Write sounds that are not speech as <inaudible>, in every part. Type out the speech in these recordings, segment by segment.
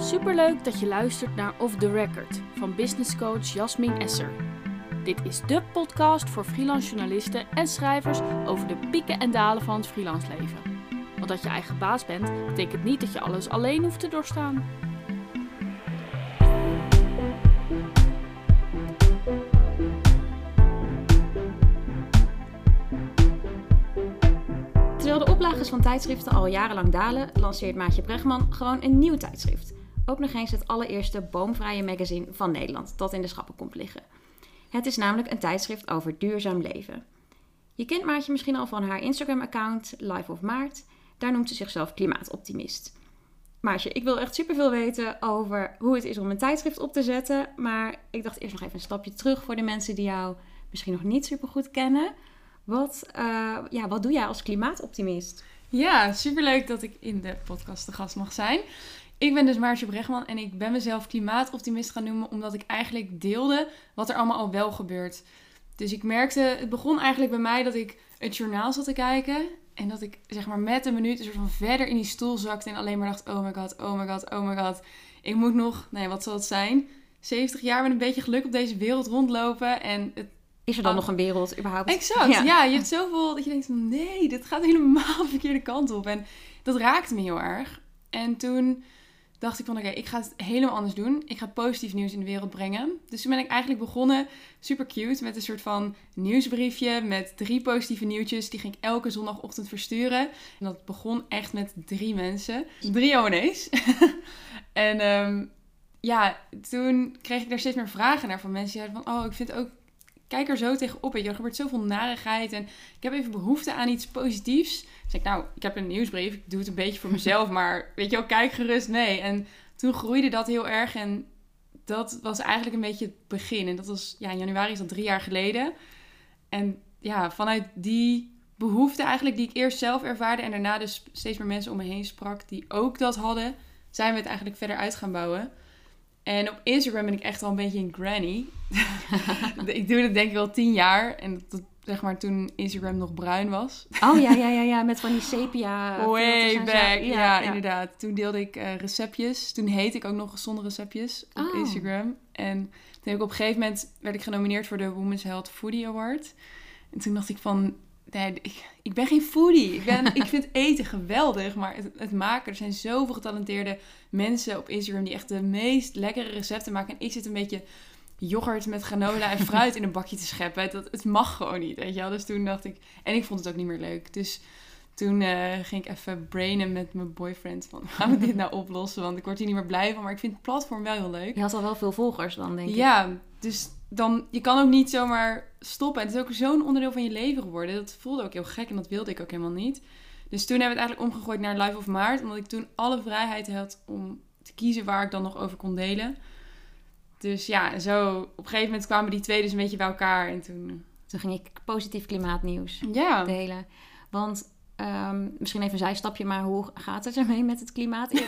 Superleuk dat je luistert naar Off the Record van businesscoach Jasmin Esser. Dit is de podcast voor freelance journalisten en schrijvers over de pieken en dalen van het freelance leven. Want dat je eigen baas bent, betekent niet dat je alles alleen hoeft te doorstaan. Terwijl de oplages van tijdschriften al jarenlang dalen, lanceert Maatje Bregman gewoon een nieuw tijdschrift. Ook nog eens het allereerste boomvrije magazine van Nederland dat in de schappen komt liggen. Het is namelijk een tijdschrift over duurzaam leven. Je kent Maatje misschien al van haar Instagram-account Life of Maart. Daar noemt ze zichzelf klimaatoptimist. Maatje, ik wil echt superveel weten over hoe het is om een tijdschrift op te zetten. Maar ik dacht eerst nog even een stapje terug voor de mensen die jou misschien nog niet super goed kennen. Wat, eh, ja, wat doe jij als klimaatoptimist? Ja, superleuk dat ik in de podcast de gast mag zijn. Ik ben dus Maartje Bregman en ik ben mezelf klimaatoptimist gaan noemen omdat ik eigenlijk deelde wat er allemaal al wel gebeurt. Dus ik merkte, het begon eigenlijk bij mij dat ik het journaal zat te kijken en dat ik zeg maar met een minuut een soort van verder in die stoel zakte en alleen maar dacht, oh my god, oh my god, oh my god. Ik moet nog, nee, wat zal het zijn? 70 jaar met een beetje geluk op deze wereld rondlopen en het Is er dan Oh. nog een wereld überhaupt? Exact. Ja. Ja. je hebt zoveel dat je denkt nee, dit gaat helemaal <laughs> de verkeerde kant op. En dat raakte me heel erg. En toen dacht ik van oké, ik ga het helemaal anders doen. Ik ga positief nieuws in de wereld brengen. Dus toen ben ik eigenlijk begonnen, super cute, met een soort van nieuwsbriefje met drie positieve nieuwtjes. Die ging ik elke zondagochtend versturen. En dat begon echt met drie mensen. Drie abonnees. <laughs> en ehm, ja, toen kreeg ik daar steeds meer vragen naar van mensen die zeiden van oh, ik vind ook kijk er zo tegenop. Weet je, er gebeurt zoveel narigheid en ik heb even behoefte aan iets positiefs. Dus ik, nou, ik heb een nieuwsbrief, ik doe het een beetje voor mezelf, <laughs> maar weet je wel, kijk gerust mee. En toen groeide dat heel erg en dat was eigenlijk een beetje het begin. En dat was, ja, in januari is dat drie jaar geleden. En ja, vanuit die behoefte eigenlijk die ik eerst zelf ervaarde en daarna dus steeds meer mensen om me heen sprak die ook dat hadden, zijn we het eigenlijk verder uit gaan bouwen. En op Instagram ben ik echt wel een beetje een granny. <laughs> ik doe het denk ik al tien jaar. En dat, zeg maar toen Instagram nog bruin was. Oh ja, ja, ja, ja, <laughs> met van die sepia. Way back. Ja, inderdaad. Toen deelde ik eh, receptjes. Toen heette ik ook nog gezonde receptjes op Oh. Instagram. En toen heb ik op een gegeven moment werd ik genomineerd voor de Women's Health Foodie Award. En toen dacht ik van, nee, ik, ik ben geen foodie. Ik, ben, ik vind eten geweldig, maar het, het maken, er zijn zoveel getalenteerde mensen op Instagram die echt de meest lekkere recepten maken. En ik zit een beetje yoghurt met granola en fruit in een bakje te scheppen. Dat, het mag gewoon niet, weet je wel. Dus toen dacht ik, en ik vond het ook niet meer leuk. Dus toen eh, ging ik even brainen met mijn boyfriend van, <laughs> gaan we dit nou oplossen? Want ik word hier niet meer blij van, maar ik vind het platform wel heel leuk. Je had al wel veel volgers dan, denk ik. Ja, dus dan, je kan ook niet zomaar stoppen. En het is ook zo'n onderdeel van je leven geworden. Dat voelde ook heel gek en dat wilde ik ook helemaal niet. Dus toen hebben we het eigenlijk omgegooid naar Life of Maart. Omdat ik toen alle vrijheid had om te kiezen waar ik dan nog over kon delen. Dus ja, zo op een gegeven moment kwamen die twee dus een beetje bij elkaar. En toen... Toen ging ik positief klimaatnieuws Ja, delen. Want ehm, misschien even een zijstapje, maar hoe gaat het ermee met het klimaat? <laughs>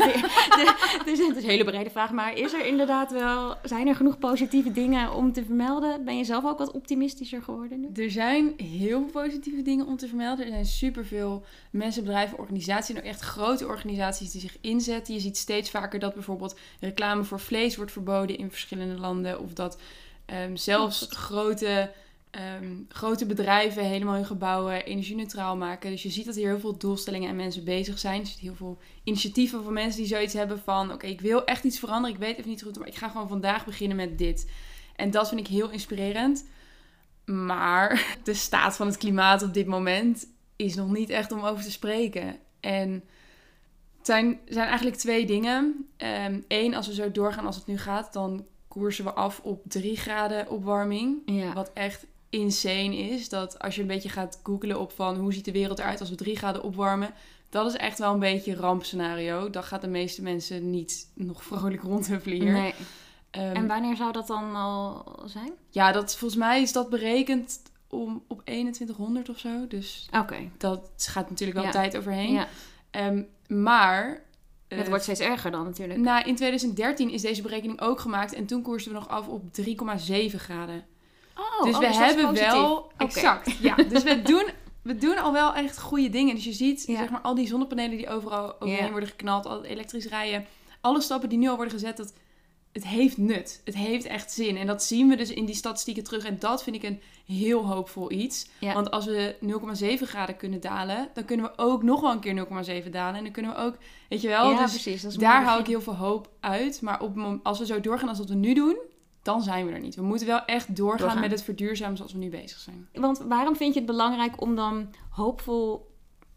Het is een hele brede vraag, maar is er inderdaad wel, zijn er genoeg positieve dingen om te vermelden? Ben je zelf ook wat optimistischer geworden nu? Er zijn heel veel positieve dingen om te vermelden. Er zijn superveel mensen, bedrijven, organisaties, en ook echt grote organisaties die zich inzetten. Je ziet steeds vaker dat bijvoorbeeld reclame voor vlees wordt verboden in verschillende landen. Of dat ehm, zelfs grote, ehm, grote bedrijven helemaal hun gebouwen energie-neutraal maken. Dus je ziet dat hier heel veel doelstellingen en mensen bezig zijn. Je ziet heel veel initiatieven van mensen die zoiets hebben van... oké, ik wil echt iets veranderen, ik weet even niet goed, maar ik ga gewoon vandaag beginnen met dit. En dat vind ik heel inspirerend. Maar <laughs> de staat van het klimaat op dit moment is nog niet echt om over te spreken. En het zijn, zijn eigenlijk twee dingen. Eén, als we zo doorgaan als het nu gaat, dan koersen we af op 3 graden opwarming. Ja. Wat echt insane is. Dat als je een beetje gaat googlen op van hoe ziet de wereld eruit als we 3 graden opwarmen. Dat is echt wel een beetje een rampscenario. Dan gaat de meeste mensen niet nog vrolijk rondhuffelen hier. Nee. Ehm, En wanneer zou dat dan al zijn? ja, dat, volgens mij is dat berekend om, op 2100 of zo. Dus Oké. dat gaat natuurlijk wel Ja. tijd overheen. Ja. Ehm, maar... eh, Het wordt steeds erger dan natuurlijk. nou, in 2013 is deze berekening ook gemaakt. En toen koersten we nog af op 3,7 graden. Oh, dus oh, we is hebben wel... Exact, ja. <laughs> Dus we doen, we doen al wel echt goede dingen. Dus je ziet, Ja. zeg maar, al die zonnepanelen die overal overheen worden geknald. Al het elektrisch rijden. alle stappen die nu al worden gezet, dat het heeft nut. Het heeft echt zin. En dat zien we dus in die statistieken terug. En dat vind ik een heel hoopvol iets. Ja. Want als we 0,7 graden kunnen dalen, dan kunnen we ook nog wel een keer 0,7 dalen. En dan kunnen we ook, weet je wel, ja, dus precies. Daar hou ik heel veel hoop uit. Maar op, als we zo doorgaan als wat we nu doen, dan zijn we er niet. We moeten wel echt doorgaan, Doorgaan. met het verduurzamen zoals we nu bezig zijn. Want waarom vind je het belangrijk om dan hoopvol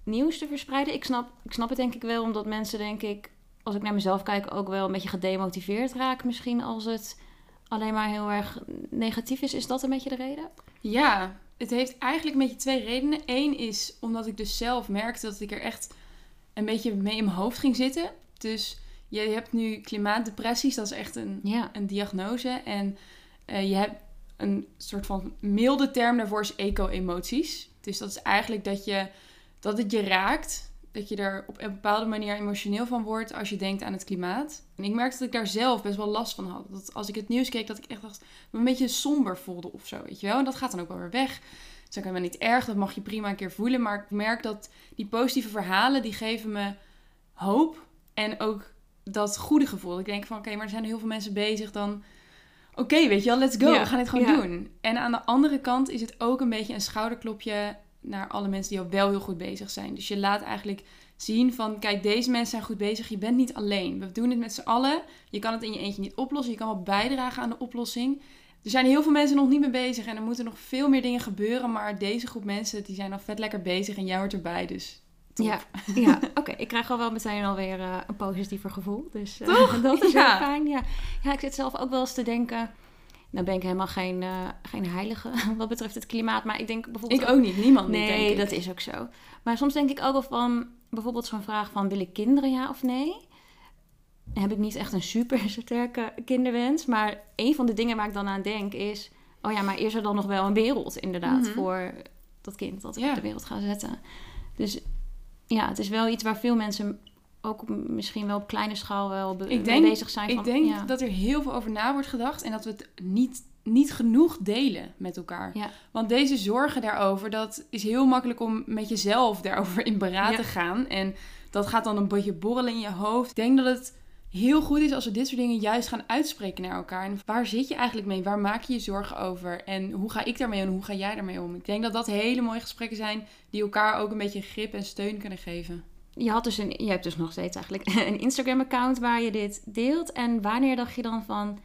nieuws te verspreiden? Ik snap, ik snap het denk ik wel, omdat mensen denk ik, als ik naar mezelf kijk, ook wel een beetje gedemotiveerd raken misschien als het alleen maar heel erg negatief is. Is dat een beetje de reden? Ja, het heeft eigenlijk een beetje twee redenen. Eén is omdat ik dus zelf merkte dat ik er echt een beetje mee in mijn hoofd ging zitten. Dus je hebt nu klimaatdepressies, dat is echt een, Ja. een diagnose. En eh, je hebt een soort van milde term daarvoor is eco-emoties. Dus dat is eigenlijk dat, je, dat het je raakt. Dat je er op een bepaalde manier emotioneel van wordt als je denkt aan het klimaat. En ik merkte dat ik daar zelf best wel last van had. Dat als ik het nieuws keek, dat ik echt dacht, me een beetje somber voelde of zo, weet je wel. En dat gaat dan ook wel weer weg. Dus dat is ook helemaal niet erg, dat mag je prima een keer voelen. Maar ik merk dat die positieve verhalen, die geven me hoop. En ook dat goede gevoel. Ik denk van, oké, maar er zijn heel veel mensen bezig, dan... Oké, weet je wel, let's go, Ja, we gaan dit gewoon ja. doen. En aan de andere kant is het ook een beetje een schouderklopje naar alle mensen die al wel heel goed bezig zijn. Dus je laat eigenlijk zien van, kijk, deze mensen zijn goed bezig. Je bent niet alleen. We doen het met z'n allen. Je kan het in je eentje niet oplossen. Je kan wel bijdragen aan de oplossing. Er zijn heel veel mensen nog niet mee bezig en er moeten nog veel meer dingen gebeuren. Maar deze groep mensen, die zijn al vet lekker bezig en jij hoort erbij. Dus top. Ja, <laughs> ja. oké. Ik krijg al wel meteen alweer eh, een positiever gevoel. Dus eh, Toch? <laughs> dat is Ja. heel fijn. Ja. ja, ik zit zelf ook wel eens te denken... Nou ben ik helemaal geen, eh, geen heilige <laughs> wat betreft het klimaat. Maar ik denk bijvoorbeeld... Ik ook niet, niemand niet, Nee, denk ik. dat is ook zo. Maar soms denk ik ook wel van... Bijvoorbeeld zo'n vraag van... Wil ik kinderen, ja of nee? Heb ik niet echt een super sterke kinderwens. Maar een van de dingen waar ik dan aan denk is... Oh ja, maar is er dan nog wel een wereld inderdaad Mhm. voor dat kind dat ik Ja. op de wereld ga zetten? Dus ja, het is wel iets waar veel mensen ook misschien wel op kleine schaal wel be- Ik mee denk- bezig zijn. Ik van, denk ja. dat er heel veel over na wordt gedacht en dat we het niet, niet genoeg delen met elkaar. Ja. Want deze zorgen daarover, dat is heel makkelijk om met jezelf daarover in beraad Ja. te gaan. En dat gaat dan een beetje borrelen in je hoofd. Ik denk dat het heel goed is als we dit soort dingen juist gaan uitspreken naar elkaar. En waar zit je eigenlijk mee? Waar maak je je zorgen over? En hoe ga ik daarmee om? Hoe ga jij daarmee om? Ik denk dat dat hele mooie gesprekken zijn die elkaar ook een beetje grip en steun kunnen geven. Je, had dus een, je hebt dus nog steeds eigenlijk <laughs> een Instagram-account waar je dit deelt. En wanneer dacht je dan van,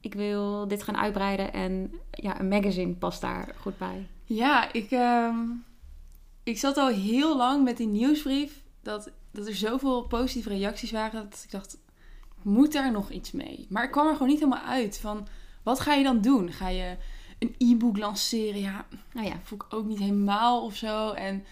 ik wil dit gaan uitbreiden en ja, een magazine past daar goed bij? Ja, ik, ehm, ik zat al heel lang met die nieuwsbrief. Dat, dat er zoveel positieve reacties waren. Dat ik dacht, moet daar nog iets mee. Maar ik kwam er gewoon niet helemaal uit. Van, wat ga je dan doen? Ga je een e-book lanceren? Ja, Nou ja, voel ik ook niet helemaal of zo. En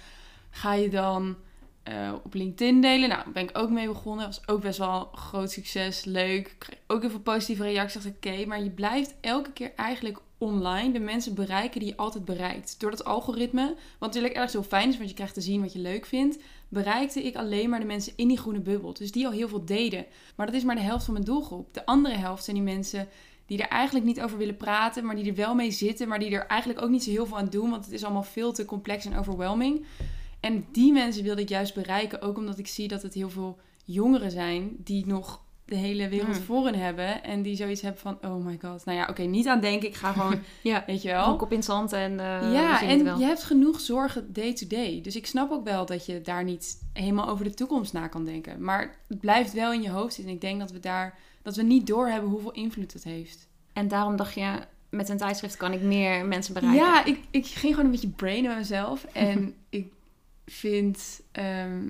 ga je dan eh, op LinkedIn delen? Nou, ben ik ook mee begonnen. Was ook best wel een groot succes. Leuk. Kreeg ook heel veel positieve reacties. Oké, maar je blijft elke keer eigenlijk online de mensen bereiken die je altijd bereikt. Door dat algoritme, wat natuurlijk ergens heel fijn is, want je krijgt te zien wat je leuk vindt, bereikte ik alleen maar de mensen in die groene bubbel. Dus die al heel veel deden. Maar dat is maar de helft van mijn doelgroep. De andere helft zijn die mensen die er eigenlijk niet over willen praten, maar die er wel mee zitten, maar die er eigenlijk ook niet zo heel veel aan doen, want het is allemaal veel te complex en overwhelming. En die mensen wilde ik juist bereiken, ook omdat ik zie dat het heel veel jongeren zijn die nog de hele wereld Mm. voor hen hebben en die zoiets hebben van, oh my god, nou ja, oké, niet aan denken, ik ga <laughs> gewoon, ja. weet je wel. kop in zand en eh, ja, en wel. je hebt genoeg zorgen day to day. Dus ik snap ook wel dat je daar niet helemaal over de toekomst na kan denken. Maar het blijft wel in je hoofd zitten. En ik denk dat we daar, dat we niet doorhebben hoeveel invloed het heeft. En daarom dacht je, met een tijdschrift kan ik meer mensen bereiken. Ja, ik, ik ging gewoon een beetje brainen met mezelf. En <laughs> ik vind... ehm,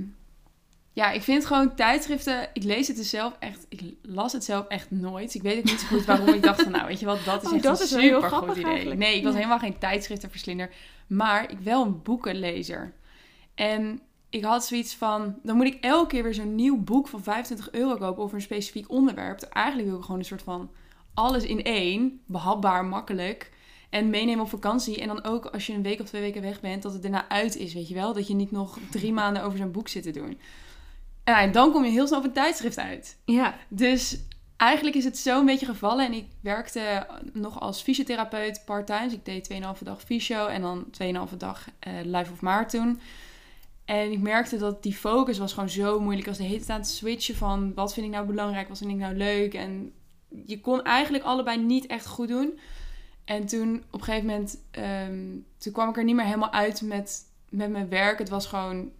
ja, ik vind gewoon tijdschriften... Ik lees het dus zelf echt... Ik las het zelf echt nooit. Ik weet ook niet zo goed waarom. Ik dacht van, nou, weet je wat? Dat is Oh, echt dat een is heel super goed grappig idee. eigenlijk. Nee, ik was Ja. helemaal geen tijdschriftenverslinder. Maar ik wel een boekenlezer. En ik had zoiets van... Dan moet ik elke keer weer zo'n nieuw boek van 25 euro kopen... over een specifiek onderwerp. Eigenlijk wil ik gewoon een soort van... Alles in één. Behapbaar, makkelijk. En meenemen op vakantie. En dan ook als je een week of twee weken weg bent, dat het daarna uit is, weet je wel? Dat je niet nog drie maanden over zo'n boek zit te doen. En dan kom je heel snel op een tijdschrift uit. Ja, Dus eigenlijk is het zo een beetje gevallen. En ik werkte nog als fysiotherapeut part-time. Dus ik deed 2,5 dag fysio en dan 2,5 dag eh Life of Marathon. En ik merkte dat die focus was gewoon zo moeilijk. Was de hele tijd aan het switchen van wat vind ik nou belangrijk, wat vind ik nou leuk. En je kon eigenlijk allebei niet echt goed doen. En toen op een gegeven moment, ehm, toen kwam ik er niet meer helemaal uit met, met mijn werk. Het was gewoon,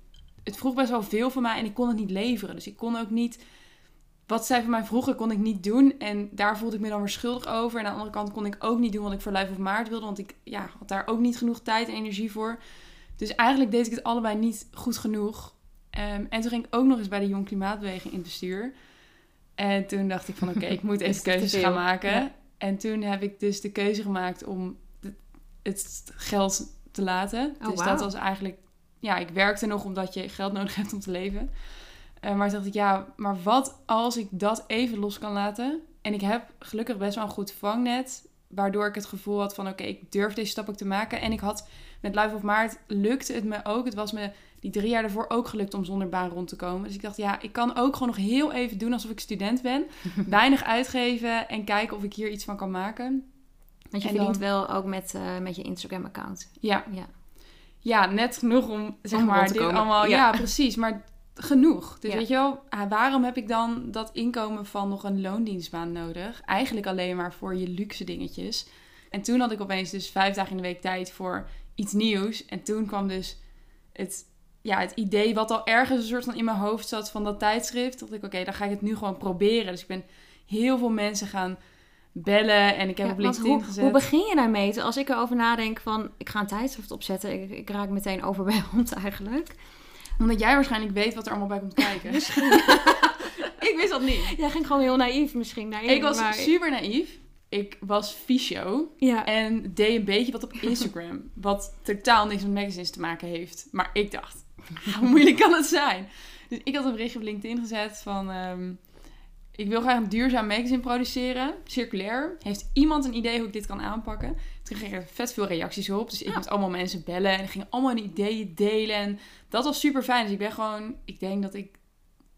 het vroeg best wel veel van mij en ik kon het niet leveren. Dus ik kon ook niet, wat zij van mij vroegen, kon ik niet doen. En daar voelde ik me dan weer schuldig over. En aan de andere kant kon ik ook niet doen wat ik voor Lijf of Maart wilde. Want ik ja, had daar ook niet genoeg tijd en energie voor. Dus eigenlijk deed ik het allebei niet goed genoeg. Ehm, en toen ging ik ook nog eens bij de Jong Klimaatbeweging in het bestuur. En toen dacht ik van oké, ik moet <laughs> even keuzes gaan maken. Ja. En toen heb ik dus de keuze gemaakt om het- geld te laten. Oh, dus dat was eigenlijk... Ja, ik werkte nog omdat je geld nodig hebt om te leven. Eh, maar toen dacht ik, ja, maar wat als ik dat even los kan laten? En ik heb gelukkig best wel een goed vangnet. Waardoor ik het gevoel had van, oké, ik durf deze stap ook te maken. En ik had met Life of Maart lukte het me ook. Het was me die drie jaar daarvoor ook gelukt om zonder baan rond te komen. Dus ik dacht, ja, ik kan ook gewoon nog heel even doen alsof ik student ben. <laughs> Weinig uitgeven en kijken of ik hier iets van kan maken. Want je En verdient dan- wel ook met, eh, met je Instagram-account. Ja, Ja. Ja net genoeg om, zeg Om maar, dit komen. allemaal... Ja. Ja. precies. Maar genoeg. Dus Ja. weet je wel, ah, waarom heb ik dan dat inkomen van nog een loondienstbaan nodig? Eigenlijk alleen maar voor je luxe dingetjes. En toen had ik opeens dus vijf dagen in de week tijd voor iets nieuws. En toen kwam dus het, ja, het idee wat al ergens een soort van in mijn hoofd zat van dat tijdschrift. Dacht ik, oké, dan ga ik het nu gewoon proberen. Dus ik ben heel veel mensen gaan bellen en ik heb Ja, op LinkedIn hoe, gezet. hoe begin je daarmee? Als ik erover nadenk van, ik ga een tijdschrift opzetten. Ik, ik raak meteen overweldigd <laughs> eigenlijk. Omdat jij waarschijnlijk weet wat er allemaal bij komt kijken. <laughs> <laughs> ik wist dat niet. Jij ging gewoon heel naïef misschien naar Ik was maar- super naïef. Ik was fysio Ja, en deed een beetje wat op Instagram. wat totaal niks met magazines te maken heeft. Maar ik dacht, hoe moeilijk kan het zijn? Dus ik had een berichtje op LinkedIn gezet van... ehm, ik wil graag een duurzaam magazine produceren, circulair. Heeft iemand een idee hoe ik dit kan aanpakken? Toen kreeg ik er vet veel reacties op. Dus ik Ja. moest allemaal mensen bellen en ging allemaal hun ideeën delen. En dat was super fijn. Dus ik ben gewoon, ik denk dat ik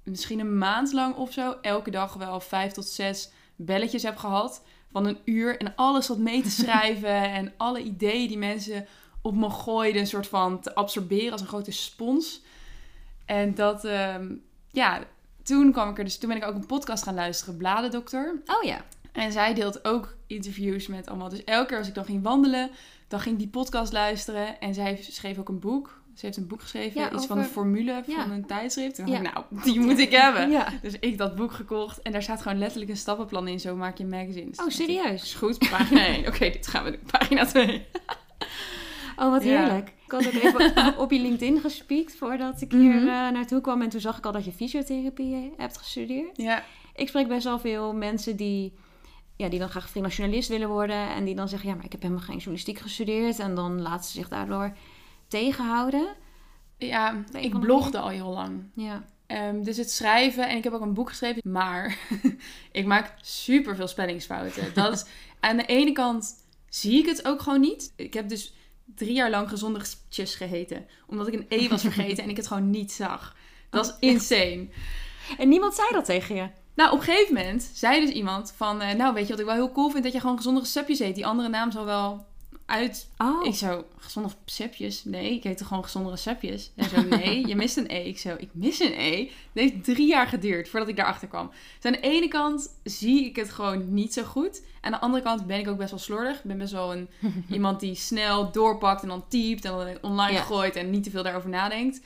misschien een maand lang of zo elke dag wel vijf tot zes belletjes heb gehad van een uur en alles wat mee te <laughs> schrijven en alle ideeën die mensen op me gooiden, een soort van te absorberen als een grote spons. En dat, ehm, ja, toen kwam ik er dus, toen ben ik ook een podcast gaan luisteren, Bladendokter. oh ja. En zij deelt ook interviews met allemaal. Dus elke keer als ik dan ging wandelen, dan ging ik die podcast luisteren. En zij schreef ook een boek. Ze heeft een boek geschreven, Ja, iets van de formule van een tijdschrift. En Ja. dacht ik, nou, die moet ik <laughs> hebben. Dus ik dat boek gekocht en daar staat gewoon letterlijk een stappenplan in. Zo maak je een magazine. Dus Oh, serieus? Is goed, pagina <laughs> 1. Oké, dit gaan we doen. Pagina 2. Oh, wat heerlijk. Ik had ook even <laughs> op je LinkedIn gespiekt voordat ik hier Mhm. eh, naartoe kwam. En toen zag ik al dat je fysiotherapie eh, hebt gestudeerd. Ja. Ik spreek best wel veel mensen die, ja, die dan graag freelance journalist willen worden. En die dan zeggen, ja, maar ik heb helemaal geen journalistiek gestudeerd. En dan laten ze zich daardoor tegenhouden. Ja, ik blogde al heel lang. Ja. Ehm, dus het schrijven, en ik heb ook een boek geschreven, maar <laughs> ik maak super veel spellingsfouten. Dat is, <laughs> aan de ene kant zie ik het ook gewoon niet. Ik heb dus drie jaar lang gezondertjes geheten, omdat ik een E was vergeten en ik het gewoon niet zag. Dat is Oh, echt? insane. En niemand zei dat tegen je. Nou, op een gegeven moment zei dus iemand van, eh, nou weet je wat ik wel heel cool vind, dat je gewoon gezonde receptjes eet. Die andere naam zal wel uit Oh, ik zo, gezonde receptjes? Nee, ik heet toch gewoon gezonde receptjes? En zo, nee, <laughs> je mist een E. Ik zo, ik mis een E. Het heeft drie jaar geduurd voordat ik daarachter kwam. Dus aan de ene kant zie ik het gewoon niet zo goed. Aan de andere kant ben ik ook best wel slordig. Ik ben best wel een, <laughs> iemand die snel doorpakt en dan typt en dan online Ja. gooit en niet te veel daarover nadenkt.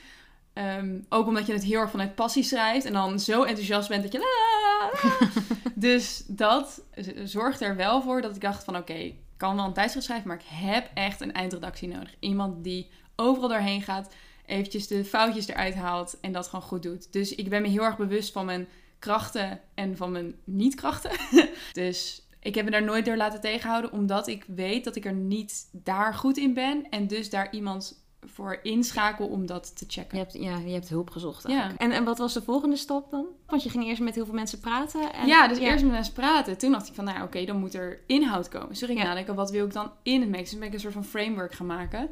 Ehm, ook omdat je het heel erg vanuit passie schrijft en dan zo enthousiast bent dat je... la, la, la. <laughs> dus dat zorgt er wel voor dat ik dacht van oké, kan wel een tijdschrift schrijven, maar ik heb echt een eindredactie nodig. Iemand die overal doorheen gaat, eventjes de foutjes eruit haalt en dat gewoon goed doet. Dus ik ben me heel erg bewust van mijn krachten en van mijn niet-krachten. <laughs> dus ik heb me daar nooit door laten tegenhouden, omdat ik weet dat ik er niet daar goed in ben en dus daar iemand voor inschakel om dat te checken. je hebt, ja, je hebt hulp gezocht Ja. eigenlijk. En, en wat was de volgende stap dan? Want je ging eerst met heel veel mensen praten. En, ja, dus eerst met mensen praten. Toen dacht ik van, nou oké, dan moet er inhoud komen. Dus toen ging ik Ja. nadenken, wat wil ik dan in het magazine? Ben ik een soort van framework gaan maken.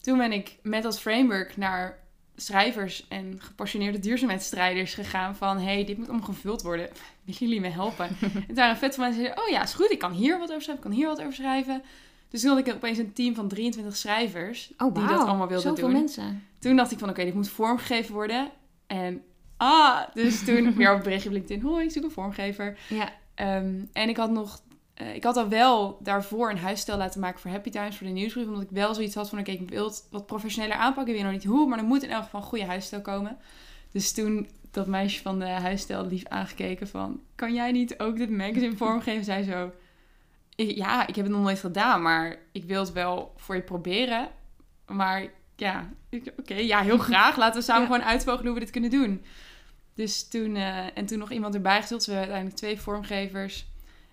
Toen ben ik met dat framework naar schrijvers en gepassioneerde duurzaamheidsstrijders gegaan van, hey, dit moet allemaal gevuld worden. Willen jullie me helpen? <laughs> en toen waren vet van mensen zeiden, oh ja, is goed, ik kan hier wat over schrijven, ik kan hier wat over schrijven. Dus toen had ik opeens een team van 23 schrijvers Oh, die dat allemaal wilden Zoveel doen. mensen. Toen dacht ik van, oké, dit moet vormgegeven worden. En ah, dus toen <laughs> weer op een berichtje op LinkedIn. Hoi, ik zoek een vormgever. Ja. Ehm, en ik had nog, eh, ik had al wel daarvoor een huisstijl laten maken voor Happy Times, voor de nieuwsbrief. Omdat ik wel zoiets had van, oké, ik wil het wat professioneler aanpakken. Ik weet nog niet hoe, maar er moet in elk geval een goede huisstijl komen. Dus toen dat meisje van de huisstijl lief aangekeken van, kan jij niet ook dit magazine vormgeven? Zij zo, "Ik- ja, ik heb het nog nooit gedaan, maar ik wil het wel voor je proberen. Maar ja, oké, ja, heel <laughs> graag. Laten we samen Ja. gewoon uitvogelen hoe we dit kunnen doen. Dus toen, eh, en toen nog iemand erbij gezet. Dus we hebben uiteindelijk twee vormgevers,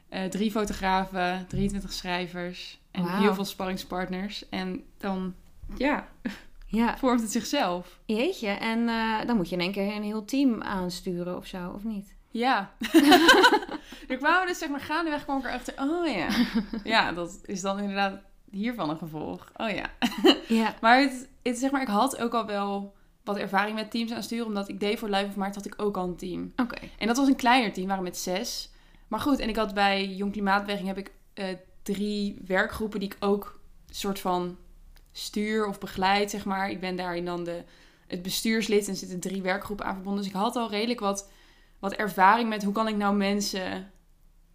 eh, drie fotografen, 23 schrijvers en heel veel sparringspartners. En dan, ja, <laughs> Ja, vormt het zichzelf. jeetje. En eh, dan moet je in één keer een heel team aansturen of zo, of niet? Ja. <laughs> <laughs> er kwamen dus zeg maar gaandeweg kwam ik erachter, oh ja. <laughs> Ja, dat is dan inderdaad hiervan een gevolg. Oh ja. <laughs> Ja. Maar het, het, zeg maar, ik had ook al wel wat ervaring met teams aansturen. Omdat ik deed voor Live of Maart had ik ook al een team. Oké. En dat was een kleiner team, waren met zes. Maar goed, en ik had bij Jong Klimaatbeweging heb ik eh, drie werkgroepen die ik ook soort van stuur of begeleid, zeg maar. Ik ben daarin dan de, het bestuurslid en zitten drie werkgroepen aan verbonden. Dus ik had al redelijk wat, wat ervaring met hoe kan ik nou mensen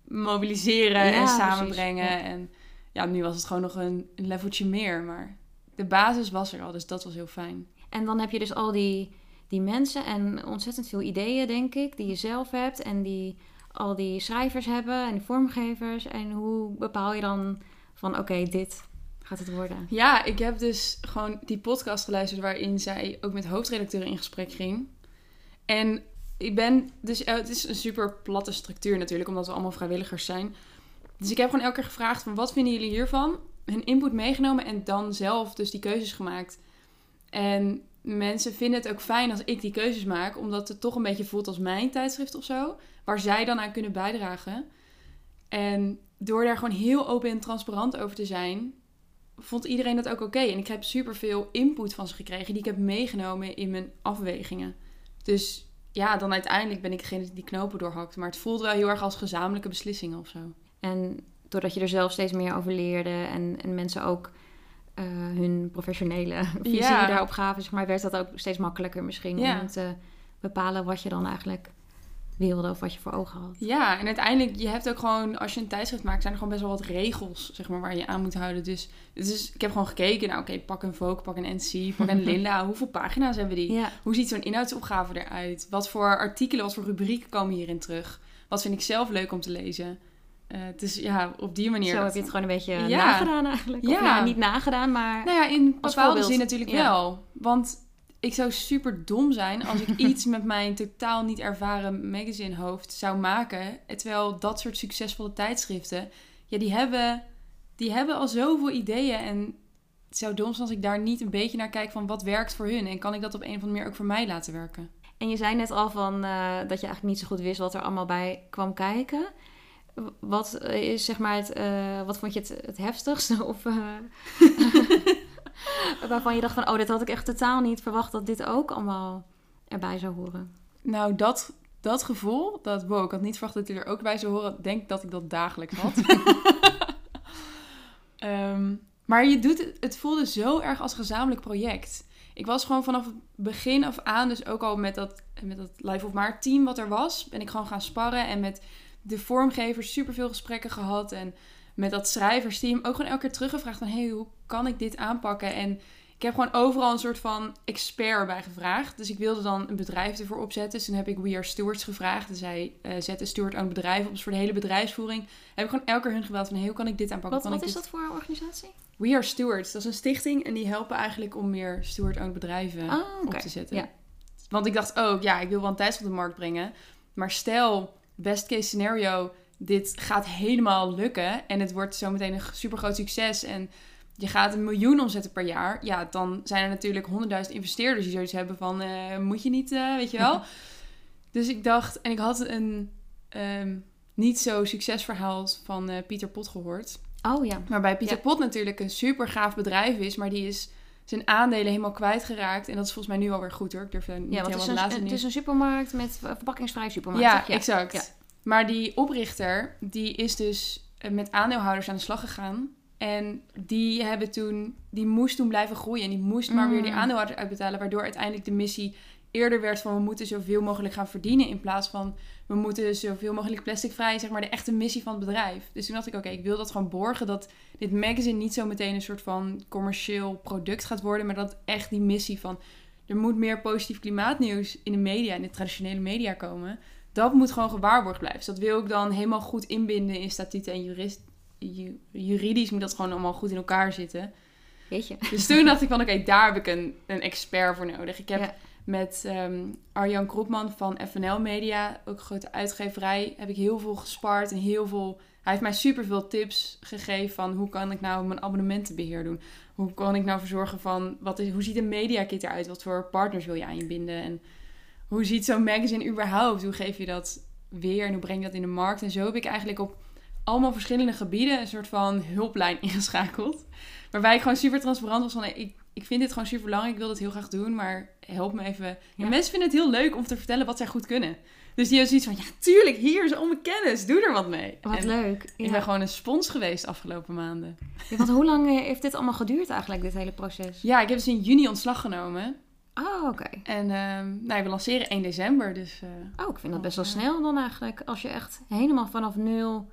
mobiliseren Ja, en precies, samenbrengen. ja. En ja, nu was het gewoon nog een, een leveltje meer, maar de basis was er al, dus dat was heel fijn. En dan heb je dus al die, die mensen en ontzettend veel ideeën, denk ik, die je zelf hebt. En die al die schrijvers hebben en die vormgevers. En hoe bepaal je dan van, oké, dit gaat het worden? Ja, ik heb dus gewoon die podcast geluisterd waarin zij ook met hoofdredacteuren in gesprek ging. En ik ben dus, eh, het is een super platte structuur natuurlijk, omdat we allemaal vrijwilligers zijn. Dus ik heb gewoon elke keer gevraagd van wat vinden jullie hiervan? Hun input meegenomen en dan zelf dus die keuzes gemaakt. En mensen vinden het ook fijn als ik die keuzes maak, omdat het toch een beetje voelt als mijn tijdschrift of zo, waar zij dan aan kunnen bijdragen. En door daar gewoon heel open en transparant over te zijn, vond iedereen dat ook oké. En ik heb superveel input van ze gekregen die ik heb meegenomen in mijn afwegingen. Dus ja, dan uiteindelijk ben ik degene die die knopen doorhakt. Maar het voelt wel heel erg als gezamenlijke beslissingen of zo. En doordat je er zelf steeds meer over leerde en, en mensen ook eh, hun professionele <laughs> visie Ja. daarop gaven, zeg maar, werd dat ook steeds makkelijker misschien Ja. om te bepalen wat je dan eigenlijk wilde of wat je voor ogen had. Ja, en uiteindelijk, je hebt ook gewoon, als je een tijdschrift maakt, zijn er gewoon best wel wat regels, zeg maar, waar je aan moet houden. Dus, dus ik heb gewoon gekeken, nou oké, pak een Vogue, pak een NC, pak een <laughs> Linda. Hoeveel pagina's hebben die? Ja, Hoe ziet zo'n inhoudsopgave eruit? Wat voor artikelen, wat voor rubrieken komen hierin terug? Wat vind ik zelf leuk om te lezen? Dus ja, op die manier. zo heb je het gewoon een beetje Ja. nagedaan eigenlijk. Of Ja. nou, niet nagedaan, maar... Nou ja, in bepaalde zin natuurlijk Ja. wel. Want ik zou super dom zijn als ik <laughs> iets met mijn totaal niet ervaren magazinehoofd zou maken. Terwijl dat soort succesvolle tijdschriften, ja, die hebben, die hebben al zoveel ideeën. En het zou dom zijn als ik daar niet een beetje naar kijk van wat werkt voor hun. En kan ik dat op een of andere manier ook voor mij laten werken? En je zei net al van eh, dat je eigenlijk niet zo goed wist wat er allemaal bij kwam kijken. Wat is zeg maar het, eh, wat vond je het, het heftigste? <laughs> Of eh, <laughs> <laughs> waarvan je dacht van, oh, dit had ik echt totaal niet verwacht dat dit ook allemaal erbij zou horen. Nou, dat, dat gevoel, dat wow, ik had niet verwacht dat hij er ook bij zou horen. Denk dat ik dat dagelijks had. <laughs> Ehm, maar je doet het, het voelde zo erg als gezamenlijk project. Ik was gewoon vanaf het begin af aan, dus ook al met dat, met dat Live of Maart team wat er was, ben ik gewoon gaan sparren en met de vormgevers superveel gesprekken gehad. En met dat schrijversteam ook gewoon elke keer teruggevraagd van, hey, hoe kan ik dit aanpakken? En ik heb gewoon overal een soort van expert bij gevraagd. Dus ik wilde dan een bedrijf ervoor opzetten. Dus toen heb ik We Are Stewards gevraagd. Dus zij eh zetten steward aan het bedrijf op. Dus voor de hele bedrijfsvoering heb ik gewoon elke keer hun gebeld van... Hey, hoe kan ik dit aanpakken? Wat, Kan wat ik is dit- dat voor een organisatie? We Are Stewards. Dat is een stichting en die helpen eigenlijk om meer steward-owned bedrijven Ah, op te zetten. Ja. Want ik dacht ook, ja, ik wil wel een op de markt brengen. Maar stel, best case scenario, dit gaat helemaal lukken. En het wordt zometeen een super groot succes. En je gaat een miljoen omzetten per jaar. Ja, dan zijn er natuurlijk honderdduizend investeerders die zoiets hebben van, eh, moet je niet, eh, weet je wel. <laughs> dus ik dacht, en ik had een ehm, niet zo succesverhaal van eh, Pieter Pot gehoord. Oh ja. Waarbij Pieter Ja. Pot natuurlijk een super gaaf bedrijf is, maar die is zijn aandelen helemaal kwijtgeraakt. En dat is volgens mij nu alweer goed hoor. Ik durf daar niet Ja, want het helemaal is, een, het is een supermarkt met verpakkingsvrij supermarkt. Ja, toch? exact. Ja. Maar die oprichter, die is dus eh, met aandeelhouders aan de slag gegaan. En die hebben toen, die moest toen blijven groeien. En die moest maar weer die Mm. aandeelhouders uitbetalen. Waardoor uiteindelijk de missie eerder werd van we moeten zoveel mogelijk gaan verdienen. In plaats van we moeten zoveel mogelijk plasticvrij, zeg maar de echte missie van het bedrijf. Dus toen dacht ik, oké, ik wil dat gewoon borgen. Dat dit magazine niet zo meteen een soort van commercieel product gaat worden. Maar dat echt die missie van er moet meer positief klimaatnieuws in de media, in de traditionele media komen. Dat moet gewoon gewaarborgd blijven. Dus dat wil ik dan helemaal goed inbinden in statuten en jurist, ju- juridisch moet dat gewoon allemaal goed in elkaar zitten. Weet je? Dus toen dacht ik van, oké, daar heb ik een, een expert voor nodig. Ik heb Ja. met ehm, Arjan Kropman van FNL Media, ook een grote uitgeverij, heb ik heel veel gespart en heel veel... Hij heeft mij superveel tips gegeven van hoe kan ik nou mijn abonnementenbeheer doen? Hoe kan ik nou verzorgen van, wat is, hoe ziet een mediakit eruit? Wat voor partners wil je aan je binden? En hoe ziet zo'n magazine überhaupt? Hoe geef je dat weer en hoe breng je dat in de markt? En zo heb ik eigenlijk op allemaal verschillende gebieden een soort van hulplijn <laughs> ingeschakeld. Waarbij ik gewoon super transparant was van, ik, ik vind dit gewoon super belangrijk, ik wil dit heel graag doen, maar help me even. Ja. En mensen vinden het heel leuk om te vertellen wat zij goed kunnen. Dus die hebben zoiets van, ja tuurlijk, hier is al mijn kennis, doe er wat mee. Wat En leuk. Ik ben gewoon een spons geweest de afgelopen maanden. Ja, want hoe lang eh, heeft dit allemaal geduurd eigenlijk, dit hele proces? Ja, ik heb dus in juni ontslag genomen. Oh, oké. En ehm, nou, we lanceren 1 december, dus eh, Oh, ik vind dat best wel Ja. snel dan eigenlijk. Als je echt helemaal vanaf nul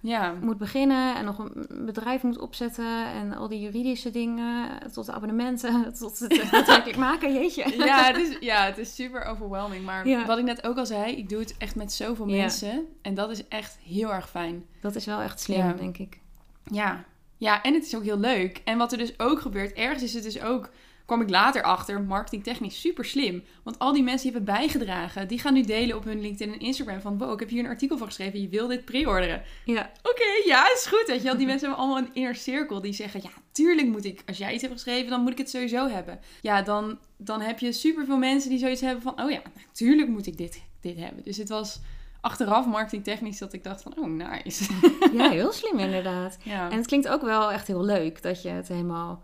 ja. moet beginnen en nog een bedrijf moet opzetten en al die juridische dingen, tot de abonnementen, <laughs> tot het daadwerkelijk <laughs> maken, jeetje. Ja het, is, ja, het is super overwhelming. Maar Ja. wat ik net ook al zei, ik doe het echt met zoveel Ja. mensen. En dat is echt heel erg fijn. Dat is wel echt slim, Ja. denk ik. Ja. ja, en het is ook heel leuk. En wat er dus ook gebeurt, ergens is het dus ook, kwam ik later achter, marketingtechnisch super slim. Want al die mensen die hebben bijgedragen, die gaan nu delen op hun LinkedIn en Instagram van, wow, ik heb hier een artikel van geschreven, je wil dit pre-orderen. Ja, Oké, ja, is goed. Weet je wel. Die <laughs> mensen hebben allemaal een inner cirkel die zeggen, ja, tuurlijk moet ik, als jij iets hebt geschreven, dan moet ik het sowieso hebben. Ja, dan, dan heb je superveel mensen die zoiets hebben van, oh ja, natuurlijk moet ik dit, dit hebben. Dus het was achteraf marketingtechnisch dat ik dacht van, oh, nice. ja heel slim inderdaad. <laughs> Ja. En het klinkt ook wel echt heel leuk dat je het helemaal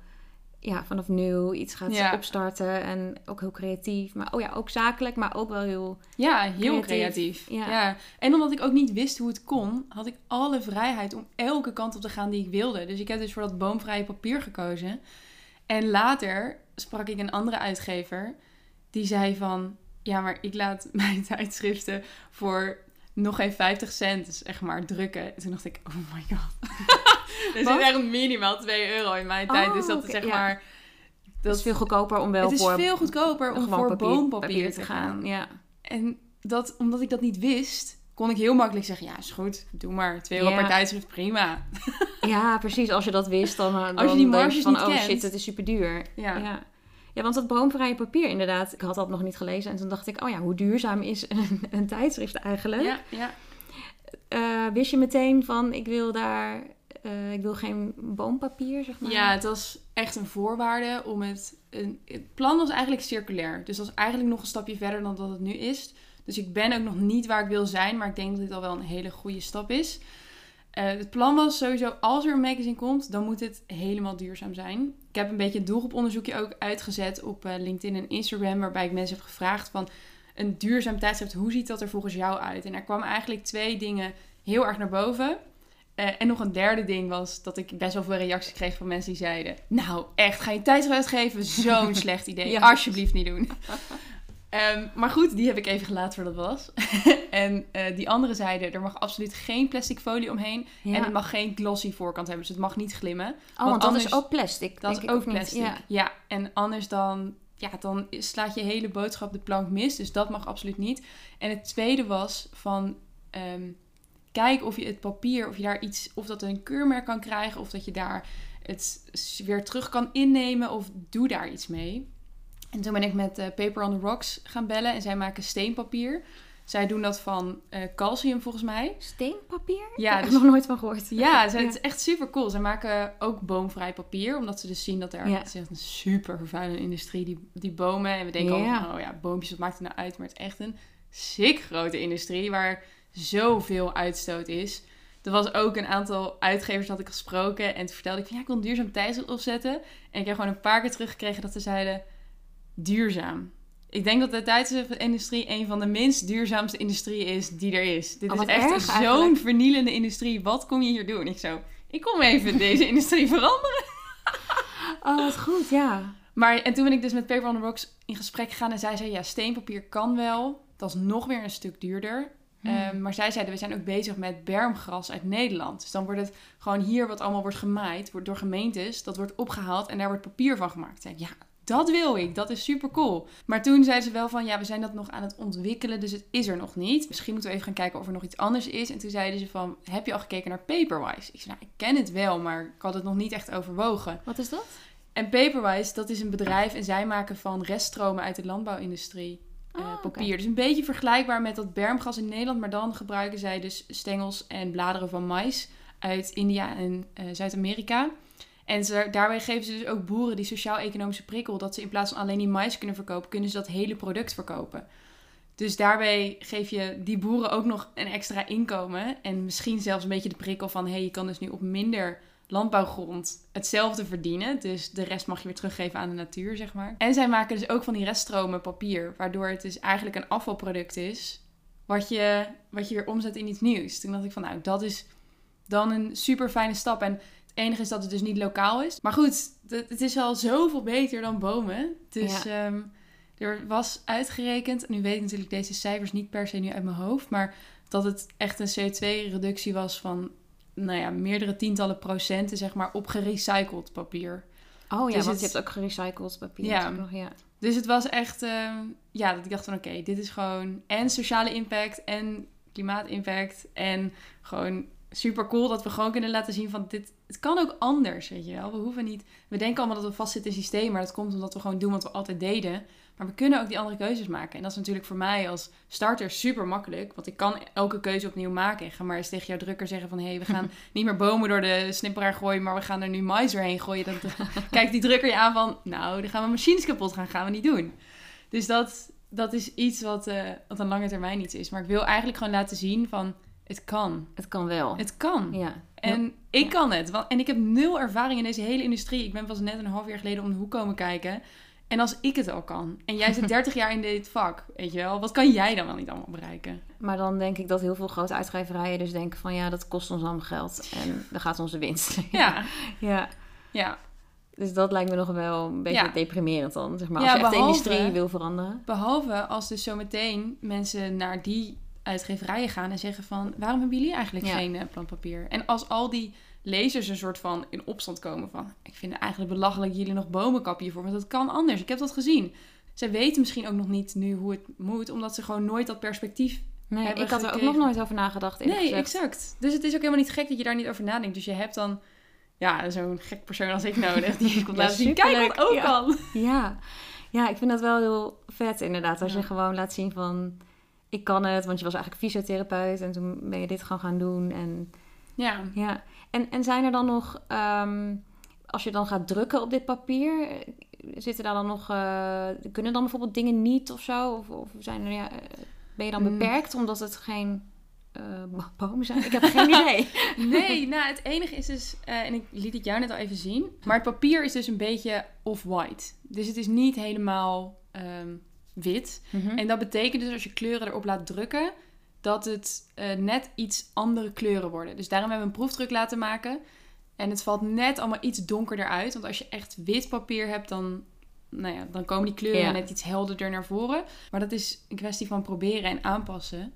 ja, vanaf nul iets gaat Ja. opstarten. En ook heel creatief. Maar oh ja, ook zakelijk, maar ook wel heel... Ja, heel Creatief, creatief. ja. Ja. En omdat ik ook niet wist hoe het kon, had ik alle vrijheid om elke kant op te gaan die ik wilde. Dus ik heb dus voor dat boomvrije papier gekozen. En later sprak ik een andere uitgever die zei van... Ja, maar ik laat <laughs> mijn tijdschriften voor nog geen 50 cent, zeg maar, drukken. En toen dacht ik, oh my god. <laughs> <laughs> er zit echt minimaal 2 euro in mijn tijd. Oh, dus dat is zeg ja. maar... Dat is veel goedkoper om wel het is voor veel goedkoper om voor papier- boompapier papier te gaan. Ja. En dat, omdat ik dat niet wist, kon ik heel makkelijk zeggen: Ja, is goed, doe maar. 2 euro Ja. per tijdschrift, prima. <laughs> ja, precies. Als je dat wist, dan, dan Als je die marges van, niet oh kent. shit, het is super duur. Ja. Ja. ja, want dat boomvrije papier inderdaad, ik had dat nog niet gelezen. En toen dacht ik, oh ja, hoe duurzaam is <laughs> een, een tijdschrift eigenlijk? Ja, ja. Eh, wist je meteen van, ik wil daar, eh, ik wil geen boompapier, zeg maar? ja, het was echt een voorwaarde om het. Een, het plan was eigenlijk circulair. Dus dat was eigenlijk nog een stapje verder dan dat het nu is. Dus ik ben ook nog niet waar ik wil zijn, maar ik denk dat dit al wel een hele goede stap is. Eh, het plan was sowieso, als er een magazine komt, dan moet het helemaal duurzaam zijn. Ik heb een beetje een doelgroeponderzoekje ook uitgezet op eh, LinkedIn en Instagram, waarbij ik mensen heb gevraagd van een duurzaam tijdschrift, hoe ziet dat er volgens jou uit? En er kwamen eigenlijk twee dingen heel erg naar boven. Eh, en nog een derde ding was dat ik best wel veel reacties kreeg van mensen die zeiden: Nou, echt, ga je tijdschrift uitgeven? Zo'n <laughs> slecht idee. Ja. Alsjeblieft niet doen. <laughs> Ehm, maar goed, die heb ik even gelaten voor dat was. <laughs> en eh, die anderen zeiden: er mag absoluut geen plastic folie omheen. Ja. En het mag geen glossy voorkant hebben, dus het mag niet glimmen. oh, want dat anders- is ook plastic, Dat is ook plastic. Ja. Ja. en anders dan, ja, dan slaat je hele boodschap de plank mis. Dus dat mag absoluut niet. En het tweede was van, ehm, kijk of je het papier, of je daar iets, of dat een keurmerk kan krijgen, of dat je daar het weer terug kan innemen, of doe daar iets mee. En toen ben ik met eh, Paper on the Rocks gaan bellen en zij maken steenpapier. Zij doen dat van eh, calcium volgens mij. Steenpapier? Ja, ik heb er dus- nog nooit van gehoord. Ja, ze- <laughs> het is echt super cool. Ze maken ook boomvrij papier, omdat ze dus zien dat er Ja. het is echt een super vervuilende industrie, die, die bomen. En we denken Ja. altijd, oh ja, boompjes, wat maakt het nou uit? Maar het is echt een sick grote industrie waar zoveel uitstoot is. Er was ook een aantal uitgevers dat ik gesproken en toen vertelde ik van ja, ik wil duurzaam tijdschrift opzetten. En ik heb gewoon een paar keer teruggekregen dat ze zeiden duurzaam. Ik denk dat de tijdschriftindustrie een van de minst duurzaamste industrieën is die er is. Dit Oh, is echt zo'n vernielende industrie. Wat kom je hier doen? Ik zo, ik kom even deze <laughs> industrie veranderen. Oh, wat goed, ja. Maar, en toen ben ik dus met Paper on the Rocks in gesprek gegaan en zij zei, ja, steenpapier kan wel. Dat is nog weer een stuk duurder. Hmm. Ehm, maar zij zeiden, we zijn ook bezig met bermgras uit Nederland. Dus dan wordt het gewoon hier wat allemaal wordt gemaaid, wordt door gemeentes, dat wordt opgehaald en daar wordt papier van gemaakt. Zei ja, dat wil ik, dat is super cool. Maar toen zeiden ze wel van, ja, we zijn dat nog aan het ontwikkelen, dus het is er nog niet. Misschien moeten we even gaan kijken of er nog iets anders is. En toen zeiden ze van, heb je al gekeken naar Paperwise? Ik zei, nou, ik ken het wel, maar ik had het nog niet echt overwogen. Wat is dat? En Paperwise, dat is een bedrijf en zij maken van reststromen uit de landbouwindustrie eh, oké. papier. Dus een beetje vergelijkbaar met dat bermgas in Nederland, maar dan gebruiken zij dus stengels en bladeren van mais uit India en eh, Zuid-Amerika. En ze, daarbij geven ze dus ook boeren die sociaal-economische prikkel, dat ze in plaats van alleen die mais kunnen verkopen, kunnen ze dat hele product verkopen. Dus daarbij geef je die boeren ook nog een extra inkomen. En misschien zelfs een beetje de prikkel van... hé, hey, je kan dus nu op minder landbouwgrond hetzelfde verdienen. Dus de rest mag je weer teruggeven aan de natuur, zeg maar. En zij maken dus ook van die reststromen papier. Waardoor het dus eigenlijk een afvalproduct is... wat je, wat je weer omzet in iets nieuws. Toen dacht ik van, nou, dat is dan een super fijne stap. En het enige is dat het dus niet lokaal is. Maar goed, het is al zoveel beter dan bomen. Dus... ehm, er was uitgerekend, nu weet ik natuurlijk deze cijfers niet per se nu uit mijn hoofd, maar dat het echt een CO2-reductie was van, nou ja, meerdere tientallen procenten, zeg maar, op gerecycled papier. Oh ja, Dus want het- je hebt ook gerecycled papier. Ja. nog, ja. Dus het was echt, ehm, ja, dat ik dacht van, oké, dit is gewoon en sociale impact en klimaatimpact en gewoon super cool dat we gewoon kunnen laten zien van dit, het kan ook anders, weet je wel. We hoeven niet, we denken allemaal dat we vastzitten in het systeem, maar dat komt omdat we gewoon doen wat we altijd deden. Maar we kunnen ook die andere keuzes maken. En dat is natuurlijk voor mij als starter super makkelijk. Want ik kan elke keuze opnieuw maken. Ik ga maar eens tegen jouw drukker zeggen van... hé, hey, we gaan <laughs> niet meer bomen door de snipperaar gooien... maar we gaan er nu mais doorheen gooien. Dan <laughs> <laughs> kijkt die drukker je aan van... nou, dan gaan we machines kapot gaan. Gaan we niet doen. Dus dat, dat is iets wat, eh, wat een lange termijn iets is. Maar ik wil eigenlijk gewoon laten zien van... het kan. Het kan wel. Het kan. Ja. En ik kan het. Want, en ik heb nul ervaring in deze hele industrie. Ik ben pas net een half jaar geleden om de hoek komen kijken. En als ik het al kan. En jij zit <laughs> 30 jaar in dit vak. Weet je wel. Wat kan jij dan wel niet allemaal bereiken? Maar dan denk ik dat heel veel grote uitgeverijen dus denken van ja, dat kost ons allemaal geld. En dan gaat onze winst. <laughs> Ja. <laughs> ja. Ja. Dus dat lijkt me nog wel een beetje Ja. deprimerend dan. Zeg maar. Ja, Als je echt de industrie wil veranderen. Behalve als dus zometeen mensen naar die uitgeverijen gaan en zeggen van... waarom hebben jullie eigenlijk geen eh, plantpapier? En als al die lezers een soort van in opstand komen van... ik vind het eigenlijk belachelijk jullie nog bomen kappen hiervoor... want dat kan anders, ik heb dat gezien. Zij weten misschien ook nog niet nu hoe het moet... omdat ze gewoon nooit dat perspectief... Nee, Hebben ik had er ook nog nooit over nagedacht. Nee, gezegd. exact. Dus het is ook helemaal niet gek dat je daar niet over nadenkt. Dus je hebt dan ja, zo'n gek persoon als ik nodig... die je komt Ja, laten zien, kijk wat ook Ja. kan. Ja. ja, ik vind dat wel heel vet inderdaad. Als Ja. je gewoon laat zien van, ik kan het. Want je was eigenlijk fysiotherapeut en toen ben je dit gewoon gaan doen. En, Ja. ja. En, en zijn er dan nog, ehm, als je dan gaat drukken op dit papier, zitten daar dan nog, eh, kunnen dan bijvoorbeeld dingen niet of zo? Of, of zijn er, ja, ben je dan Mm. beperkt omdat het geen eh, bomen zijn? Ik heb geen <laughs> idee. Nee, nou het enige is dus, eh, en ik liet het jou net al even zien, maar het papier is dus een beetje off-white. Dus het is niet helemaal ehm, wit. Mhm. En dat betekent dus als je kleuren erop laat drukken, dat het eh, net iets andere kleuren worden. Dus daarom hebben we een proefdruk laten maken. En het valt net allemaal iets donkerder uit. Want als je echt wit papier hebt, dan, nou ja, dan komen die kleuren Ja. net iets helderder naar voren. Maar dat is een kwestie van proberen en aanpassen.